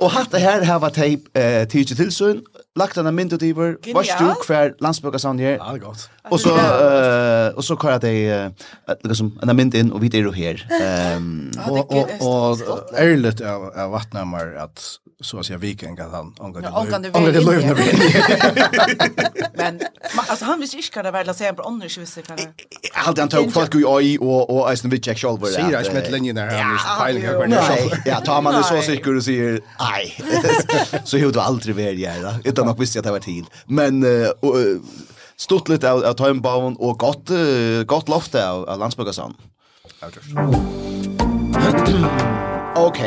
B: Og hatt det her har vært teip tidsi tilsyn, lagt en mynd ut iver, varst du hver landsbøkasavn her, *laughs*
E: ja, det er godt.
B: og så, uh, og så kører jeg uh, liksom, en mynd inn, og vi er jo her. Um,
E: og, og, og ærlig av, av vattnummer at så å si viking at han omgår
C: til
E: løvne
C: Men altså, han visste ikke hva det var, la oss se, han på ånders visste hva det
B: var. Alt han tok folk i øy, og og eisen vidt jeg selv.
E: Sier jeg ikke med linjen her, han visste peiling her
B: Nei, Ja, tar man det så sikker og sier, nei, *laughs* så har du aldri vært gjerne, utan nok visste jag det var tid. Men uh, uh, stort litt av, av Tøyenbauen og godt, uh, godt loft av, av Landsbyggasand. *clears throat* Ok,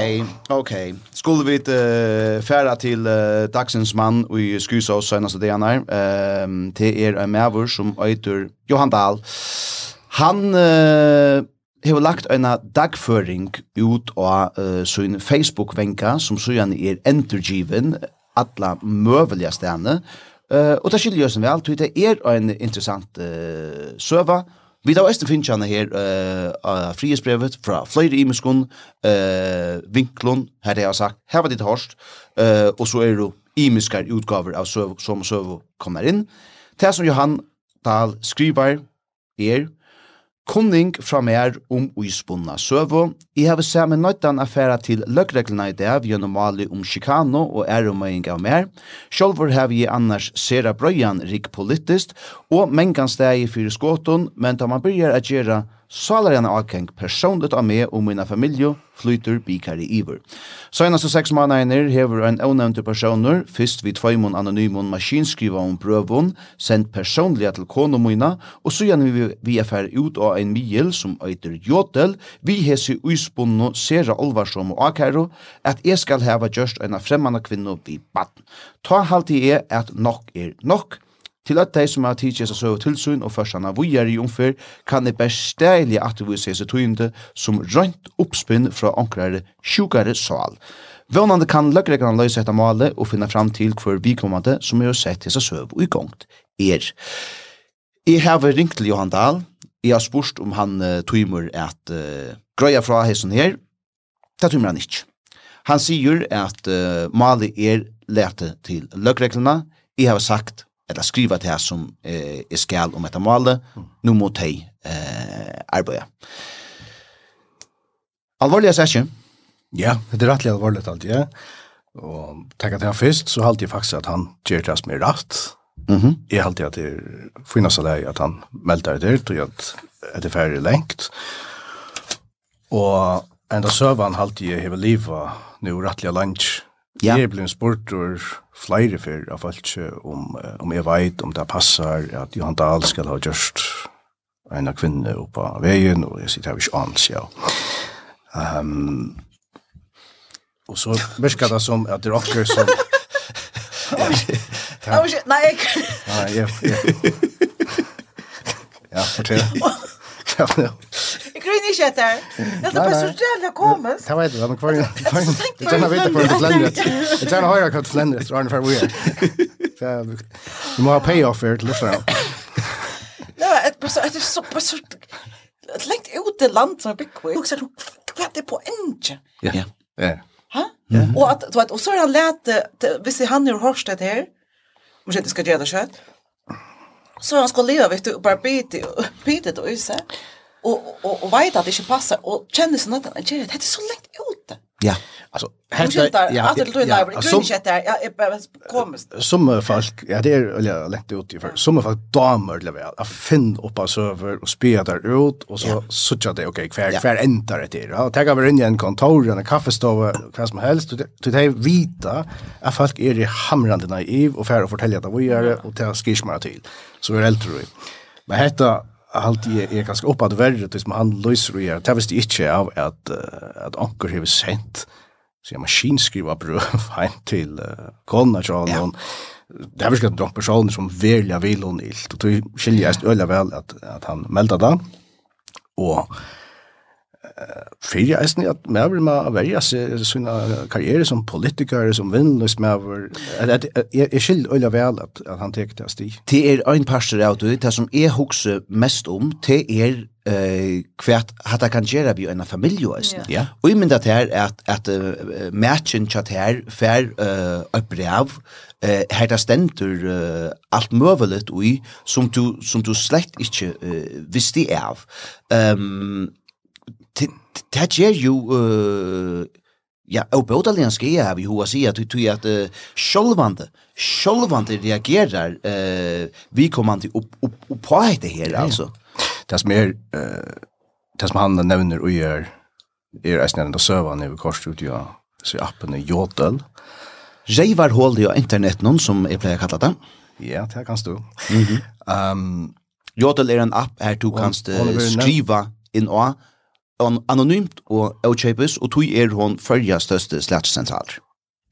B: ok. Skulle vi uh, færa til uh, dagsens mann i Skysås seneste dagene her. Um, det er en maver som øyter Johan Dahl. Han uh, har lagt en dagføring ut av uh, sin Facebook-venka som søgjerne er entergiven alla mövliga eh Uh, og det skiljer oss vel, tog det er en interessant uh, søva. Vi da også finner han her uh, av frihetsbrevet fra flere imeskon, uh, vinklon, her det jeg sagt, her var ditt hårst, uh, og så er det imeskar utgaver av søv, som server kommer inn. Det som Johan Dahl skriver er, Kunning fra mer om uispunna søvo. I har sett med nøytan affæra til løgreglene i dag gjennom mali om Chicano og æromøying av mer. Sjolvor har vi annars sera brøyan rik politist og mengan steg i fyrir skåton, men da man byrjar at gjera Salarian avkeng personligt av meg og mina familje flyter bikari iver. Senaste seks måneder hever en avnevnte personer, fyrst vid tveimon anonymon maskinskriva om prøvon, sendt personliga til kone mina, og så gjerne vi, vi er fer ut av en mil som øyter Jotel, vi hesi uispunno sera olvarsom og akero, at jeg skal heva gjørst en av fremmande kvinno vi baden. Ta halti er at nok er nok, Til at de som har tidsi seg søv tilsyn og førstana vujar i omfyr, kan det besteilige at vi ser seg tøyende som rønt oppspinn fra ankrare sjukare sal. Vånande kan løgregrene løse etter malet og finne fram til hver vikommande som er sett til seg søv og i gongt er. Jeg har ringt til Johan Dahl, jeg har spurt om han uh, tøymer at uh, grøya fra hessen her, det tøymer han ikke. Han sier at uh, malet er lete til løgreglene, jeg har sagt eller skriva det som eh, er skal om etter målet, mm. nu mot dig eh, Alvorlig er ikke?
E: Ja, det er rettelig alvorlig alt, ja. Og tenk at jeg først, så halte jeg faktisk at han gjør det som er rett.
B: Mm -hmm.
E: Jeg halte at det finnes av där at han melder det ut och att det er ferdig lengt. Og enda søvann halte jeg hela livet nu rättliga lunch
B: Ja.
E: Jeg ble spurt sportor flere for av folk om, om jeg vet om det passer at Johan Dahl skal ha gjort en av kvinne oppe av veien, og jeg sier det har ikke annet, ja. Um, og så virker det som at det er akkurat som...
C: Ja. Ja. Nei, jeg...
E: Nei, jeg... *laughs* Ja, fortell. *laughs*
C: Jeg grunner ikke etter. Det er bare så jævla komisk.
E: Det vet du, men hver gang. Jeg kjenner vite hver gang flendret. Jeg kjenner høyre hva flendret, så er det for hvor er. Vi må ha payoff her til lyssene.
C: Nei, det er bare så bare så... Lengt ut i land som er byggvig. Hva er det på enge?
B: Ja.
E: Ja.
C: Ha? Og så er han lært, hvis han er det her, Måske det ska göra kött. Så han skulle leva vet du och bara bita bita då så. Och och och vet att det inte passar och känner så något att det är så långt ute.
B: Ja.
E: Alltså
C: helt ja. det
E: du
C: där grön shit där. Ja, kommer.
E: Som folk, ja det är eller lätt ut i för. Som folk damer lever väl. Att finna upp en server och spela där ut och så sucha det okej kvar kvar ändar det där. Och ta över in i en kontor eller en kaffestova vad som helst. Du det vita att folk är i hamrande naiv och för att fortälja det vad gör och ta skismar till. Så är det helt Men detta allt är är ganska uppåt värre tills man han löser det. Det visste inte av att uh, att anker har sent så jag maskinskriva bröd hem till uh, konna
B: så
E: någon det har skött droppar så som välja vill och nilt och då skiljer jag öle väl att att han meldade det och fyrir eisen at mer vil man verja sina karriere som politiker, som vinnløs mer. Jeg skil øyla vel at, at han tek det sti.
B: Det er ein parster av du, det som jeg hukse mest om, det er eh kvært hatta kan gera við einar familju eisn.
E: Ja.
B: Og í myndat her at at uh, matchen chat her fer eh uh, brev eh her ta stendur uh, alt møvelet og sum du som du slett ikki uh, visste av. Ehm um, det det ger ju ja, og bådaligen skal jeg vi hoa sier at du tror at uh, sjolvande, sjolvande reagerer uh, vi kommer til upp upp opp på det her, ja, altså.
E: Det som er, uh, det som han nevner og gjør, er eisen enda søvann i korsstudio, så appen er Jodel.
B: Reivar hål i internett noen som jeg pleier å kalla det.
E: Ja, det kan du. Mm -hmm. um,
B: Jodel er en app her du
E: kan
B: skriva inn og anonymt og avkjøpes, og tog er hon førja største slætsentral.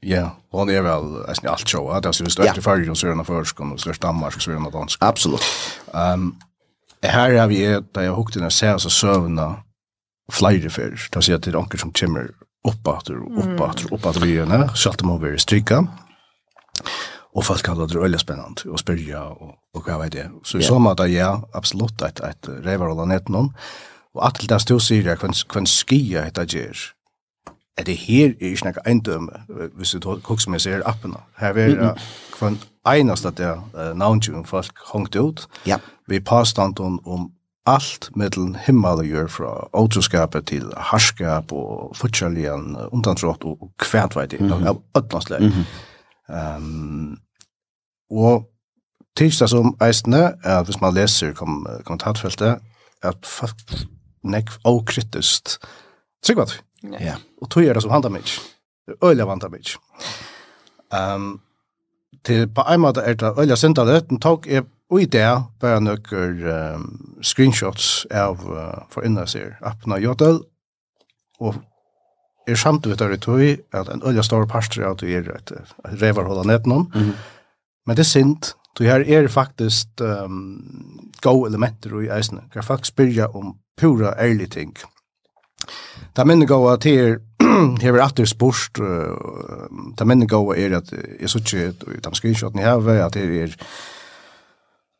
E: Ja, hon er vel nesten alt show, at det er største
B: ja.
E: fyrja, så er hon av og største Danmark, så er hon dansk.
B: Absolutt.
E: Um, her er vi, da jeg hukte når jeg ser, så søvna flere fyr, da sier jeg til anker som kommer oppater, oppater, oppater byene, selv om må være strykka, og folk kaller det øyla spennende og spyrja, og, og hva vet det? Så i
B: yeah.
E: så måte, ja, absolutt, et, et revar og lanet noen, Og at til det stå sier jeg hvem skia hetta gjør. Er det her er ikke noe eindømme, hvis du tok som jeg ser appene. Her er hvem eneste at det uh, navntjum folk hongt ut.
B: Ja.
E: Vi påstand om om allt mellan himmel og jord fra autoskapet til harskap og fortjallien undantrått og kvært veit
B: det,
E: av ødlandsleg. Mm -hmm. um, og tidsdag som eisne, at hvis man leser kom, kommentatfeltet, at folk nekv okrittust. Trygg var.
B: Ja.
E: Og tog er det som handar mig. Øyla vandar mig. Um, til på en måte er det øyla sindar det, den tok er ui det bare nøkker um, screenshots av uh, for inna sier appna jodel og er samt samtidig der tog at en øyla stor parster av det er et revarhålla netnån. Mm
B: -hmm.
E: Men det er sint Så her er faktisk um, gode elementer i eisene. Kan faktisk spyrja om pura ærlig ting. Det minne gode til er, *clears throat* hever atter spørst, uh, det minne gode er at jeg så ikke, i de screenshotten jeg har, at det er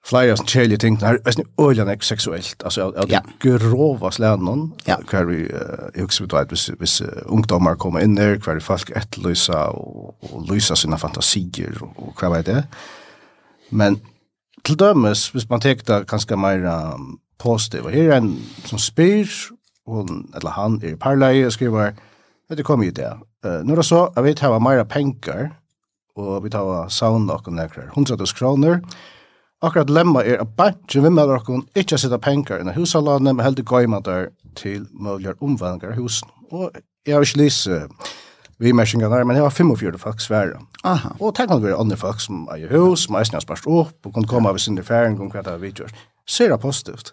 E: flere sånne kjelige ting, det er nesten øyne ikke seksuelt, altså at det ja. grova sleden
B: ja.
E: hver vi, uh, jeg husker vi da, hvis, hvis ungdommer kommer inn der, hver folk etterlyser og, og lyser sine fantasier, og, og hva vet det, er Men til dømes, hvis man tenker det ganske mer um, positiv, og her er en som spyr, hun, eller han er i parleie og skriver, vet du, kom jo det. Uh, Når det så, jeg vet, hva mer penger, og vi tar saun nok og nekker, 100 000 kroner. Akkurat lemma er at bantje med dere ikke sitte penger i husalane, men heldig gøyma der til mulige omvendingar i husen. Og jeg har ikke lyst vi märkningarna men det var 45 folk svära.
B: Aha.
E: Och tack vare andre folk som i hus, som är spørst opp, og kan komme av sin erfaring om vad det vi Så er det positivt.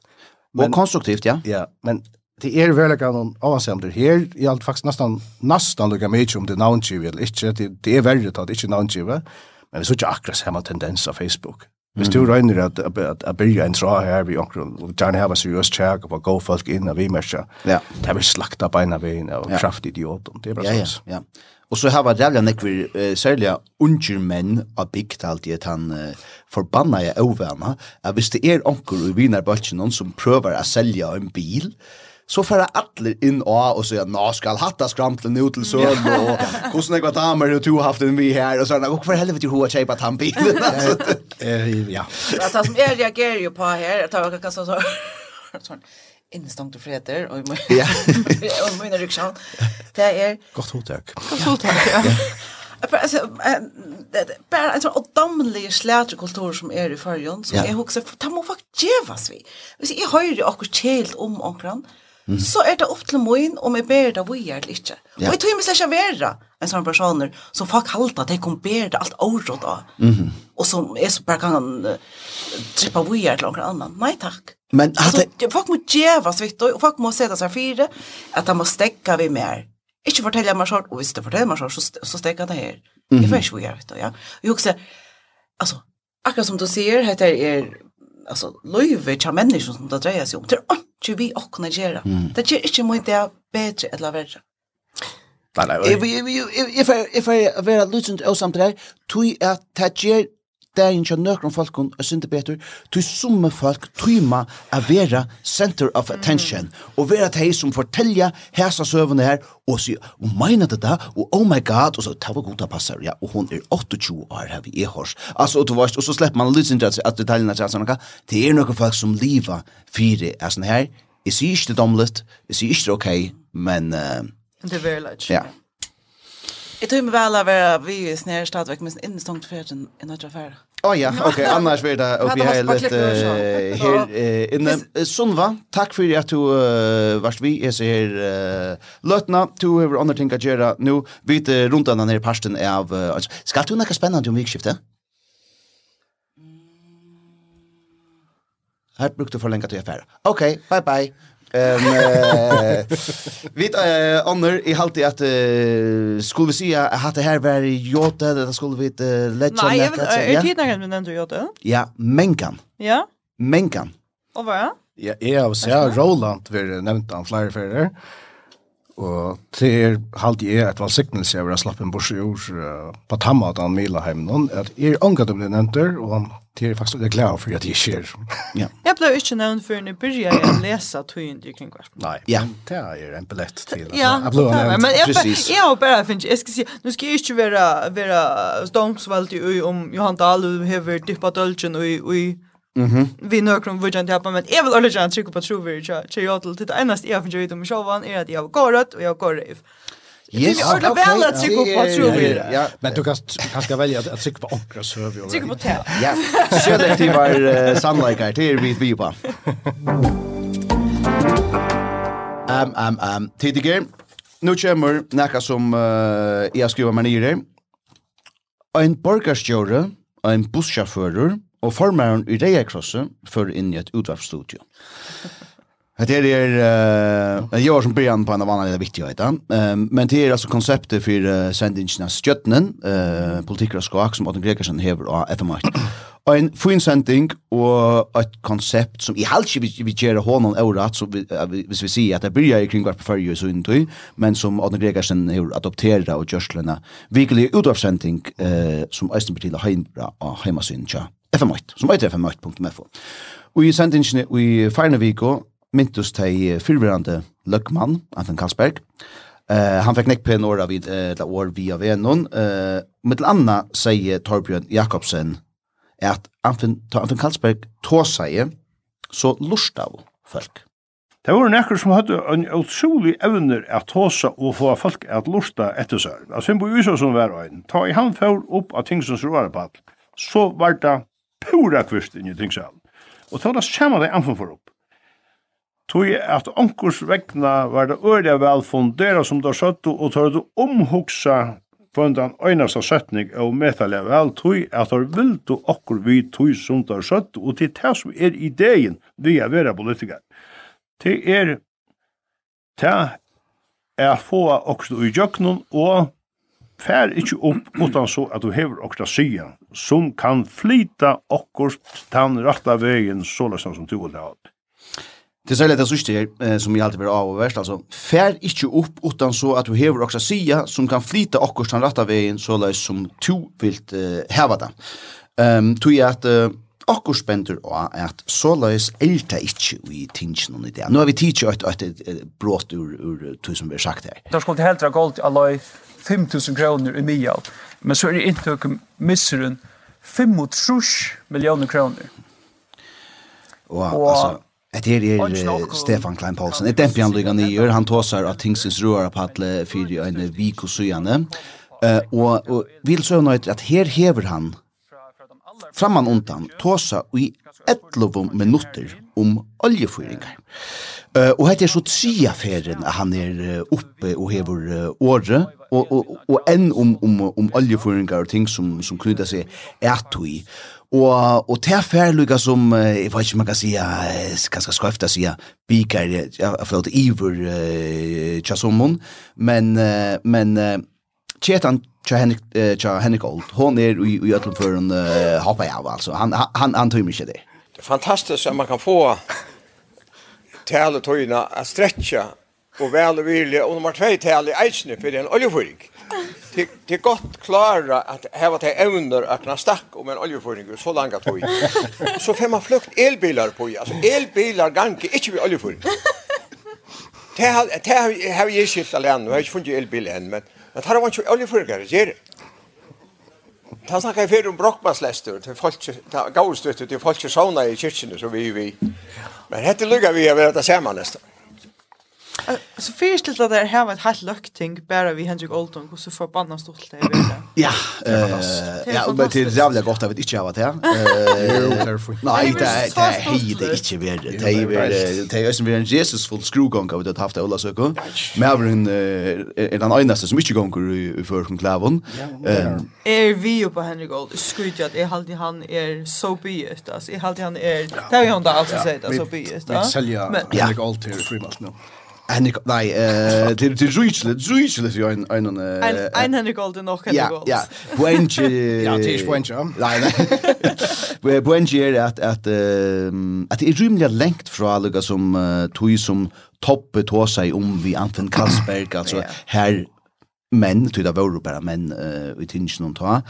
B: Men, och konstruktivt, ja.
E: Ja, men det är veldig kan någon avsänd det här i allt faktiskt nästan nästan lika mye om det namngivet eller ikke, det, det är värre att det inte namngivet. Men vi såg ikke akkurat samme tendens av Facebook. Hvis du regner at, at, at, at byrja en tra her vi omkron, og gjerne hava seriøst tjekk og gå folk inn av imersa,
B: ja.
E: det er vi slakta beina veien av
B: ja.
E: kraft idioten, det er bare
B: ja,
E: sånn.
B: Ja, ja. Og så har vært rævlig nekver, uh, særlig unger menn av bygd alltid at han uh, forbanna jeg overvanna, at hvis det er onker i Vinarbølsen som prøver å selge en bil, så færa atler inn og og sier, nå skal hatta skrample ut til søl, og hvordan jeg var damer og to har haft en vi her, og sånn, og for helvete hun har kjeipa tannbilen, altså.
E: Ja.
C: Det som jeg reagerer jo på her, jeg tar jo ikke så sånn, innestångt og freder,
B: og
C: i mine ryksjån, det er...
E: Godt
C: hotak. Godt hotak, ja. Bara en sån odamlig slätrekultur som är i förrjön, som jag också, det må faktiskt gevas vi. Jag hör ju också kjält om omkran, så er det opp til min om jeg ber det vi eller ikke.
B: Ja.
C: Og jeg tror jeg ikke være en sånn personer som folk halte at jeg kan ber det alt året av. Mm -hmm. Og som er så bare kan uh, trippa vi eller noen annen. Nei takk.
B: Men
C: at
B: altså,
C: det... Folk må djeva svitt, og folk må sette seg fire, at de må stekke vi mer. Ikke fortelle meg sånn, og hvis du forteller meg sånn, så, så stekker det her. Mm -hmm. Jeg får ikke vi gjør, vet du, ja. Og jeg husker, altså, akkurat som du sier, heter er alltså löve tja människor som det drejer sig om. Det är inte vi och kunna göra. Det är inte mycket det bättre eller värre.
E: Nej, nej.
B: If if if if I vera lucent og samt der, tui at tætjer dagen kjær nøkron folkon er sinte betur, tu summe folk tryma a vera center of attention, og vera tei som fortelja hesa søvende her, og si, og meina det da, og oh my god, og så tava goda passar, ja, og hon er 28 år her vi er hos, altså, og du varst, og så slipper man lysin til at detaljene til sånn, det er nøkron folk som liva fyre, er sånn her, jeg sier ikke det domlet, jeg sier ikke det ok, men, uh,
D: det er very large,
B: ja,
C: Jeg tror meg vel av være vi er snedstadvek, men innestångt ferden i nødre affære.
B: Åh oh, ja, okej, annars blir det uppe här lite här inne. Sunva, tack för att du uh, varst vi är så här uh, lötna, du har andra ting att göra nu. Vi är runt den här parsten av, uh, alltså, ska du något spännande om vikskiftet? Här brukar du förlänga till affär. Okej, bye bye. Ehm um, vit eh under i halti at uh, skulle vi se at det här var jota det skulle vi uh, lägga
D: Nej, jag vet inte när men ändå jota.
B: Ja, menkan.
D: Ja.
B: Menkan.
D: Och vad?
E: Ja, är har sett Roland vi nämnt han flera förr. Og til halde jeg et valgsiktelse jeg vil ha slapp en borsi uh, på tamma at han mila heim noen, at jeg er ångat om det nevnter, og det är faktiskt det glad för att det sker. Ja.
D: Jag blev inte nämnd för när började jag läsa Twin i kring kvart.
E: Nej.
B: Ja,
E: det är en biljett till.
D: Ja, jag blev
E: nämnd.
D: Men jag jag har bara finns jag ska se nu ska jag inte vara vara stångsvalt i om Johan Dahl och har dippat ölchen och i Mhm. Vi når krom vujan det på men jag vill ordentligt trycka på true virtue. Jag jag till det endast jag för dig om showan är att jag har rätt och jag går rätt.
B: Yes.
D: Det är väl att trycka på tror vi.
B: Ja,
E: men du kan kanske välja att trycka på ankra server.
D: Trycka på te.
B: Ja. Selektiv var sannlikar till vi vi på. Ehm ehm ehm tidigare nu kommer näka som uh, jag skriver mig ner. En borgarstjóri, en busschaufför og formaren i Rejakrosse för in i ett utvarpstudio. Det är er, uh, jag som början på en av annan är viktigt att uh, men det är alltså konceptet för uh, sändningarna Stjötnen, uh, politiker och skak som Adam Gregersen hever av FM8. Og en fin sending og et konsept som i halvt ikke vi gjør hånden året, så vi, uh, hvis vi sier at det blir kring hvert på førje så inntøy, men som Adne Gregersen hever adopteret og gjørslene, virkelig utdrapssending uh, som Øystenpartiet har hjemme av hjemmesyn til FM8, som heter FM8.fo. Og i sendingene i Færneviko myntus tei fyrverande løkmann, Anton Karlsberg. Uh, han fikk nekk pen år av uh, år via Venon. Uh, med til anna sier Torbjørn Jakobsen at Anton, Anton Karlsberg tå seg så lust av folk.
I: Det var nekker som hadde en utrolig evner at tåsa og få folk at lusta etter seg. Altså, hun bor jo som var øyn. ta i han fjord opp av ting som råvarepall, så var det pura kvist inn i tingsalen. Og ta det samme det anfen for opp. Tui at onkurs vegna var det øyla vel fundera som da søttu og tar du omhugsa fundan øynasta søttning og metalja vel tui at der vildu okkur vi tui som da søttu og til det som er ideen vi er vera politikar til er til er få okkur i jöknun og fær ikkje opp utan så at du hever okkur sida som kan flyta okkur tann ratta vegin så som du vil ha.
B: Det er særlig det sista eh, som jeg alltid vil av og verst, altså. Fær ikke opp utan så at du hever også sida som kan flyta och kostan rätta veien så där som to vil uh, häva det. Um, tog jeg at uh, akkur spendur og at såleis er det ikke i tingene og i det. Nå har vi tidsi et, et, et brått ur, ur tog som vi har sagt her.
J: Da skulle helt rakt alt allai 5.000 kroner i mia, men så er det ikke inntøk misseren 5.000 millioner kroner.
B: Og,
J: og,
B: altså, Et her er Stefan Klein Paulsen. Et dempi han lyga nyer, han tåsar av tingsins roarapadle fyrir en vik og sujane. Uh, og, og vil søvna etter at her hever han framman undan tåsa i 11 minutter om oljefyringar. Uh, og hette er så tria ferien at han er oppe og hever uh, året, og, og, og enn om, om, om oljefyringar og ting som, som knyter seg er i. Og, og til fær lukka som, jeg vet ikke om man kan sija, ganske skøyfta sija, bikar, ja, forlåt, iver uh, tjasomon, men, uh, men uh, tjetan tja Henrik, uh, tja Henrik Old, hon er i, i ötlum för en uh, hoppa av, altså, han, han, han tøymer ikke det.
K: Det er fantastisk at man kan få tale tøyna at stretcha og vel og virlig, og nummer 2 tale eisne for en oljeføring det till gott klara att här var det evner att kunna stack om en oljeføring så långt att *laughs* Så Så femma flukt elbilar på alltså elbilar ganke inte vi oljeføring. Det har det har har ju skilt alene. Jag har inte funnit elbil än men men har varit oljeføring ger. Ta snakka fyrir um brokkbaslestur til folk ta gaustut til folk sauna i kyrkjuni så vi vi. Men hetta lukka við at vera ta saman næsta.
D: Så först att det her var et helt løkting, bare vi Henrik Olton hur så förbannat stort det är. *clears throat*
B: Ja, eh ja, men det
D: är
B: jævlig godt at vi ikke har varit
E: här. *laughs*
B: Eh nej,
D: det är
B: det är
D: hejde
B: inte värre. Det är det är som vi en Jesus full skrugång av det haft alla söker. Men er den eneste som ikke gonger i förkon klavon.
D: Er vi jo på Henrik Olt skryter at jeg halte han er så byet, altså, jeg halte han er, det är ju inte alls så byet,
E: biest.
D: Men sälja
E: Henrik Olt till frimalt nu.
B: Henrik, nei, eh *laughs* til, til Zuichle, Zuichle jo en en en
D: en Henrik Golden nok Henrik Gold.
B: Ja, Buenche.
E: Ja, *laughs* til Buenji, ja.
B: Nei, nei. nej. er at, at, att at det er rymligt lengt fra alle som uh, tog som toppe tog seg om vi Anton Kalsberg, altså
D: ja.
B: her menn, tog det var jo bare menn uh, i tingen hon ta,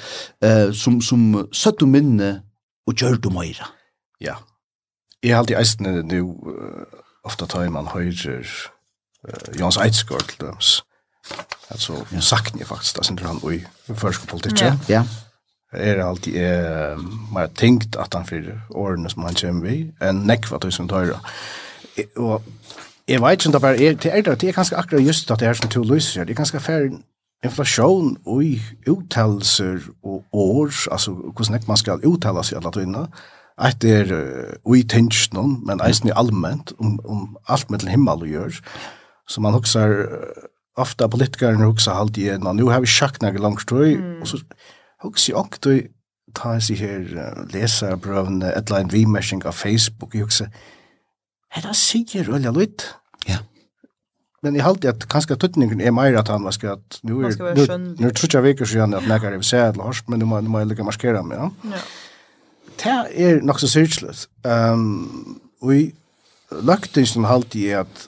B: uh, som, som søtt og minne og gjør du meira.
E: Ja. Jeg har alltid eisende nu, uh, ofta tar man høyrer uh, Jans Eidsgård til døms. Altså, ja. sagt ni faktisk, da sender han i førske politikk.
D: Ja.
B: ja.
E: Er alltid eh, mer tenkt at han fyrir årene som han kommer vi, enn nekva tusen tøyre. Og jeg vet ikke om det bare er, det er det, det er ganske akkurat just at det er som to lyser, det er ganske færre inflation og uttalelser og år, altså hvordan man skal uttale seg alle tøyene, Ett er uh, ui tensionen, men eisen i allmänt, om, om alt med til himmel å gjøre. Så man huxar ofta politikerna huxar alltid igen och nu har vi schackna långt tror mm. och så huxar jag också ta sig här läsa brövna headline remeshing av Facebook jag huxar er det sier øyla lutt.
B: Ja.
E: Men jeg halte at kanskje tøtningen er mer at han var at nu er nu tror jeg veker siden at nekkar er sæd eller hørst, men nu må, nu må jeg lykke marskera meg, ja.
D: ja.
E: Det er nok så syrtslet. Um, og i løgtingsen halte jeg at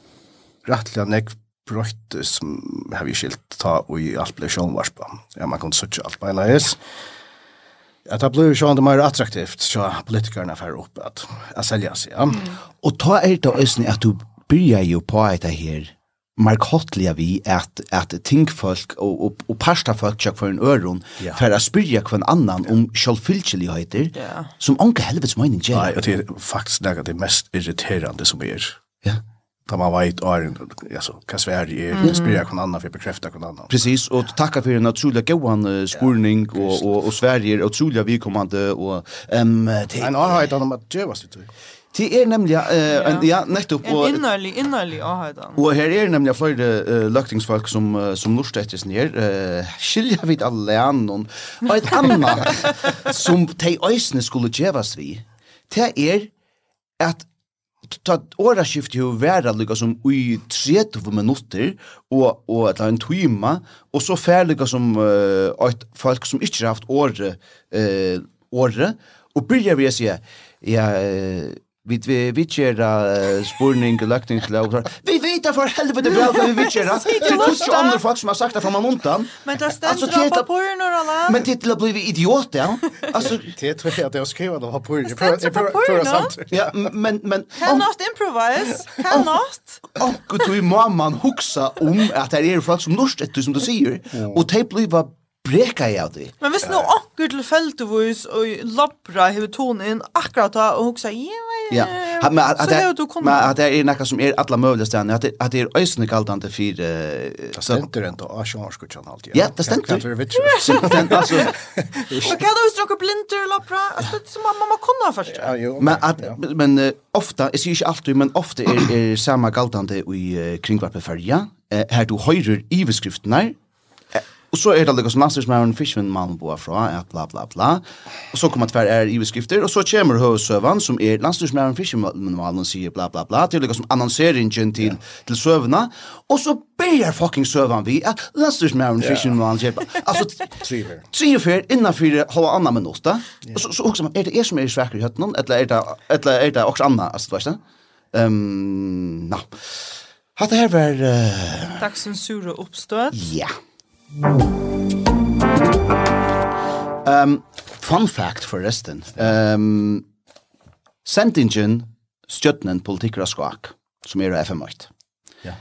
E: rettelig nek brøtt som har vi skilt ta og i alt ble sjånvarspa. Ja, man kan søtja alt beina is. Ja, det ble sjån det mer attraktivt, så politikerne fer opp at jeg selja seg. Ja. Mm.
B: Og ta er det også at du byrja jo på et her markotliga vi at at tinkfolk og og, og pastafolk jak for en øron
E: yeah.
B: for at spyrja kvann annan yeah. om sjølvfylgjeligheter
D: yeah.
B: som onke helvetes
E: meining
B: gjør.
E: Nei, det er faktisk det mest irriterande som er.
B: Ja
E: ta man vet altså alltså kan Sverige är det spelar kan annan för bekräfta kan annan.
B: Precis och tacka för en otroligt god skolning och och och Sverige är otroligt välkommande och ehm
E: en arbete om det. göra sig
B: till. Det är nämligen eh ja nettopp och
D: innerlig innerlig avhøyden.
B: Och her er nemlig flere uh, löktingsfolk som som norstettes her. eh skilja vid alla annan och ett annat *laughs* som de ösne skulle gevas vi. Det är att ta åra skift jo vera lika som i 30 minutter og, och ett en timme og så fer färliga som uh, et folk som ikke har haft åre uh, åre og börjar vi å si ja uh, vi vi vi kjera spurning løkting til vi vet for helvete bra at vi vi kjera til tusch andre folk som har sagt det fra man undan
D: men det
B: stendur
D: på porn og alla
B: men til å vi idiot ja alltså
E: det tror jag att jag skrev det var porn
D: för
E: sant
B: ja men men
D: cannot improvise cannot
B: och gud du mamman huxa om att det är folk som norsk som du säger och typ blir breka i av det.
D: Men hvis nå akkur til feltevis og lappra hever tonen inn akkurat da og hoksa, ja,
B: ja,
D: ja,
B: men at
D: så
B: at,
D: hever du
B: det er noe som er alla mulige stedene, at det er øysene kaldande for...
E: Det stender enda av sjanskutjan alt,
B: ja. *laughs* *laughs* Ja, det stenter.
E: Kan du
B: vittre? altså...
D: Og hva da hvis dere blinter lappra, Altså, det er som mamma kunne først.
E: Ja, jo.
B: Men, at, men uh, ofta, jeg sier ikke alltid, men ofte er, er samme kaldande i uh, kringvarpet ja? uh, her du høyrer iveskriftene, Og så er det liksom master som er en fishman man bo fra, ja, bla bla bla. Og så kommer tver er i skrifter, og så kommer høvsøvan som er landstyrsmæren fishman man og sier bla bla bla, til liksom annonseringen til, til søvna, og så ber fucking søvan vi, at landstyrsmæren fishman man kjøper, altså, *laughs* tre og fyr, innanfyr, halva anna minutt, og så, så også, er det er som er svekker i høttene, eller er det, eller er det også anna, altså, du vet Um, na. Hatta her var... Uh...
D: Dagsens sura oppstøt.
B: Ja. Yeah. Um, fun fact forresten. Um, Sentingen stjøtnen politikere skak, som er FM8.
E: Ja.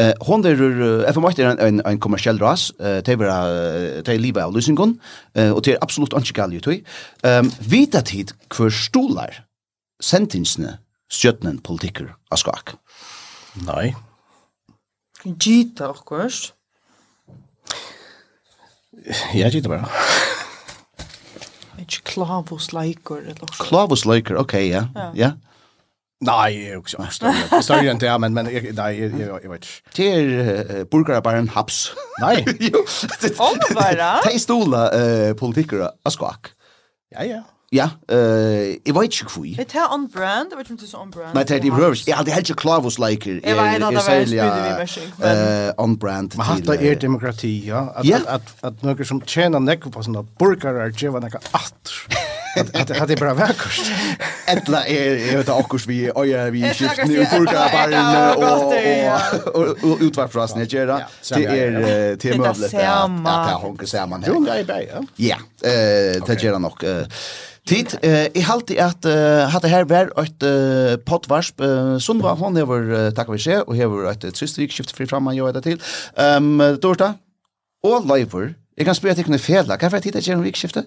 B: Eh, hon der FM8 er en, en, kommersiell ras, eh, det er livet av Lysingon, eh, og det er absolutt ikke galt ut Ehm Um, Vita tid kvar stolar sentingsene stjøtnen politiker av skak.
E: Nei.
D: Gita, akkurs.
E: Ja, det bare.
D: Ikke klavos leikur, eller også.
B: Klavus leiker, ok, ja.
D: Ja.
E: Nei, jeg er jo ikke så større enn det, men, men jeg, nei, jeg, jeg, jeg vet ikke.
B: Det er uh, burgere bare en haps.
E: Nei. *laughs*
B: jo.
D: Om Omvara? *laughs*
B: De stola uh, politikere av skak.
E: Ja, ja.
B: Ja, eh, jeg vet ikke hvor.
D: Det er on brand, jeg vet ikke om det er on brand.
B: Nei, det er i røvers. Jeg hadde helt ikke klar hos.
D: Jeg vet at det var en
B: spydde. On brand.
E: Men hatta er demokrati, ja. At noen som tjener nekko på sånne burgere, det var nekka at, at det bara vackert. *laughs*
B: Ettla är jag det också vi öja vi skift nu burgare
D: baren
B: och och utvar för oss
E: när
B: det
E: är
B: till
E: möblet. Ja,
D: det
B: hon kan säga man.
E: Jo, det är. Ja,
B: eh det gör nog Tid, eh, jeg halte at uh, hatt det her vært et uh, pottvarsp. Uh, Sundva, hon hever, uh, takk vi se, og hever et uh, tristrik skift fri fram, jo etter til. Um, Dorta, og Leivor, jeg kan spørre at jeg kunne fela. Hva er det tid at jeg gjør en vikskifte?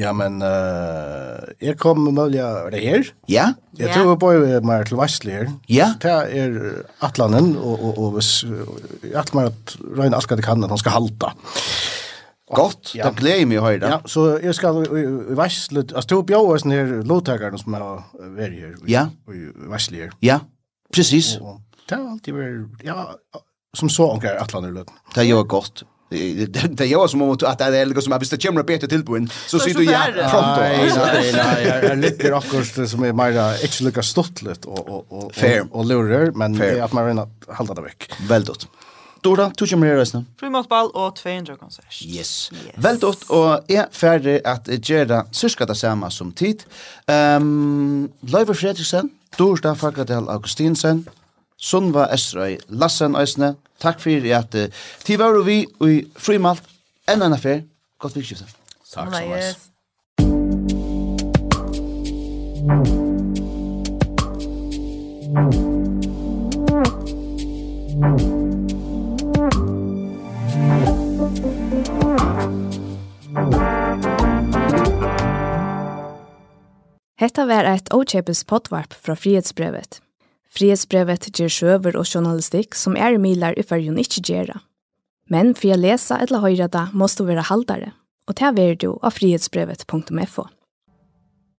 E: Ja, men uh, jeg kom med mulig av det her.
B: Ja.
E: Jeg tror jeg bor mer til Vestli her.
B: Ja.
E: Det er Atlanen, og, og, og, og, og, og, og, og, og, og, og, og, og,
B: Gott,
E: ja.
B: det gleder meg å høre.
E: Ja, så jeg skal i Vestli, altså to sånne her lovtakerne som har vært her,
B: ja.
E: i Vestli her.
B: Ja, precis.
E: Det har alltid vært, ja, som så omkring atlander løten.
B: Det gjør godt. Det gjør som om at det er liksom, som er, hvis det kommer bedre tilbuen, så sier du ja, pronto.
E: Nei, nei, nei, jeg liker akkurat som er mer, ikke lykkes stått litt og, og,
B: og,
E: og, og lurer, men at man vil holde det vekk.
B: Veldig godt. Dora, du kommer her resten.
D: Frimålsball og 200 konsert.
B: Yes. yes. Vel dott, og jeg er ferdig at gjøre det samma som tid. Um, Løyve Fredriksen, Dorda Fagradel Augustinsen, Sunva Estrøy Lassen Øysene, takk for at uh, tid var vi i Frimalt, en annen affær. Godt vikskifte.
E: Takk så mye.
D: Thank you.
A: Hetta var eit åkjepes potvarp fra frihetsbrevet. Frihetsbrevet ger sjøver og journalistikk som er milar ufer jo ikkje gjerra. Men for å lesa eller høyra da måst du være haldare, og ta er du av frihetsbrevet.fo.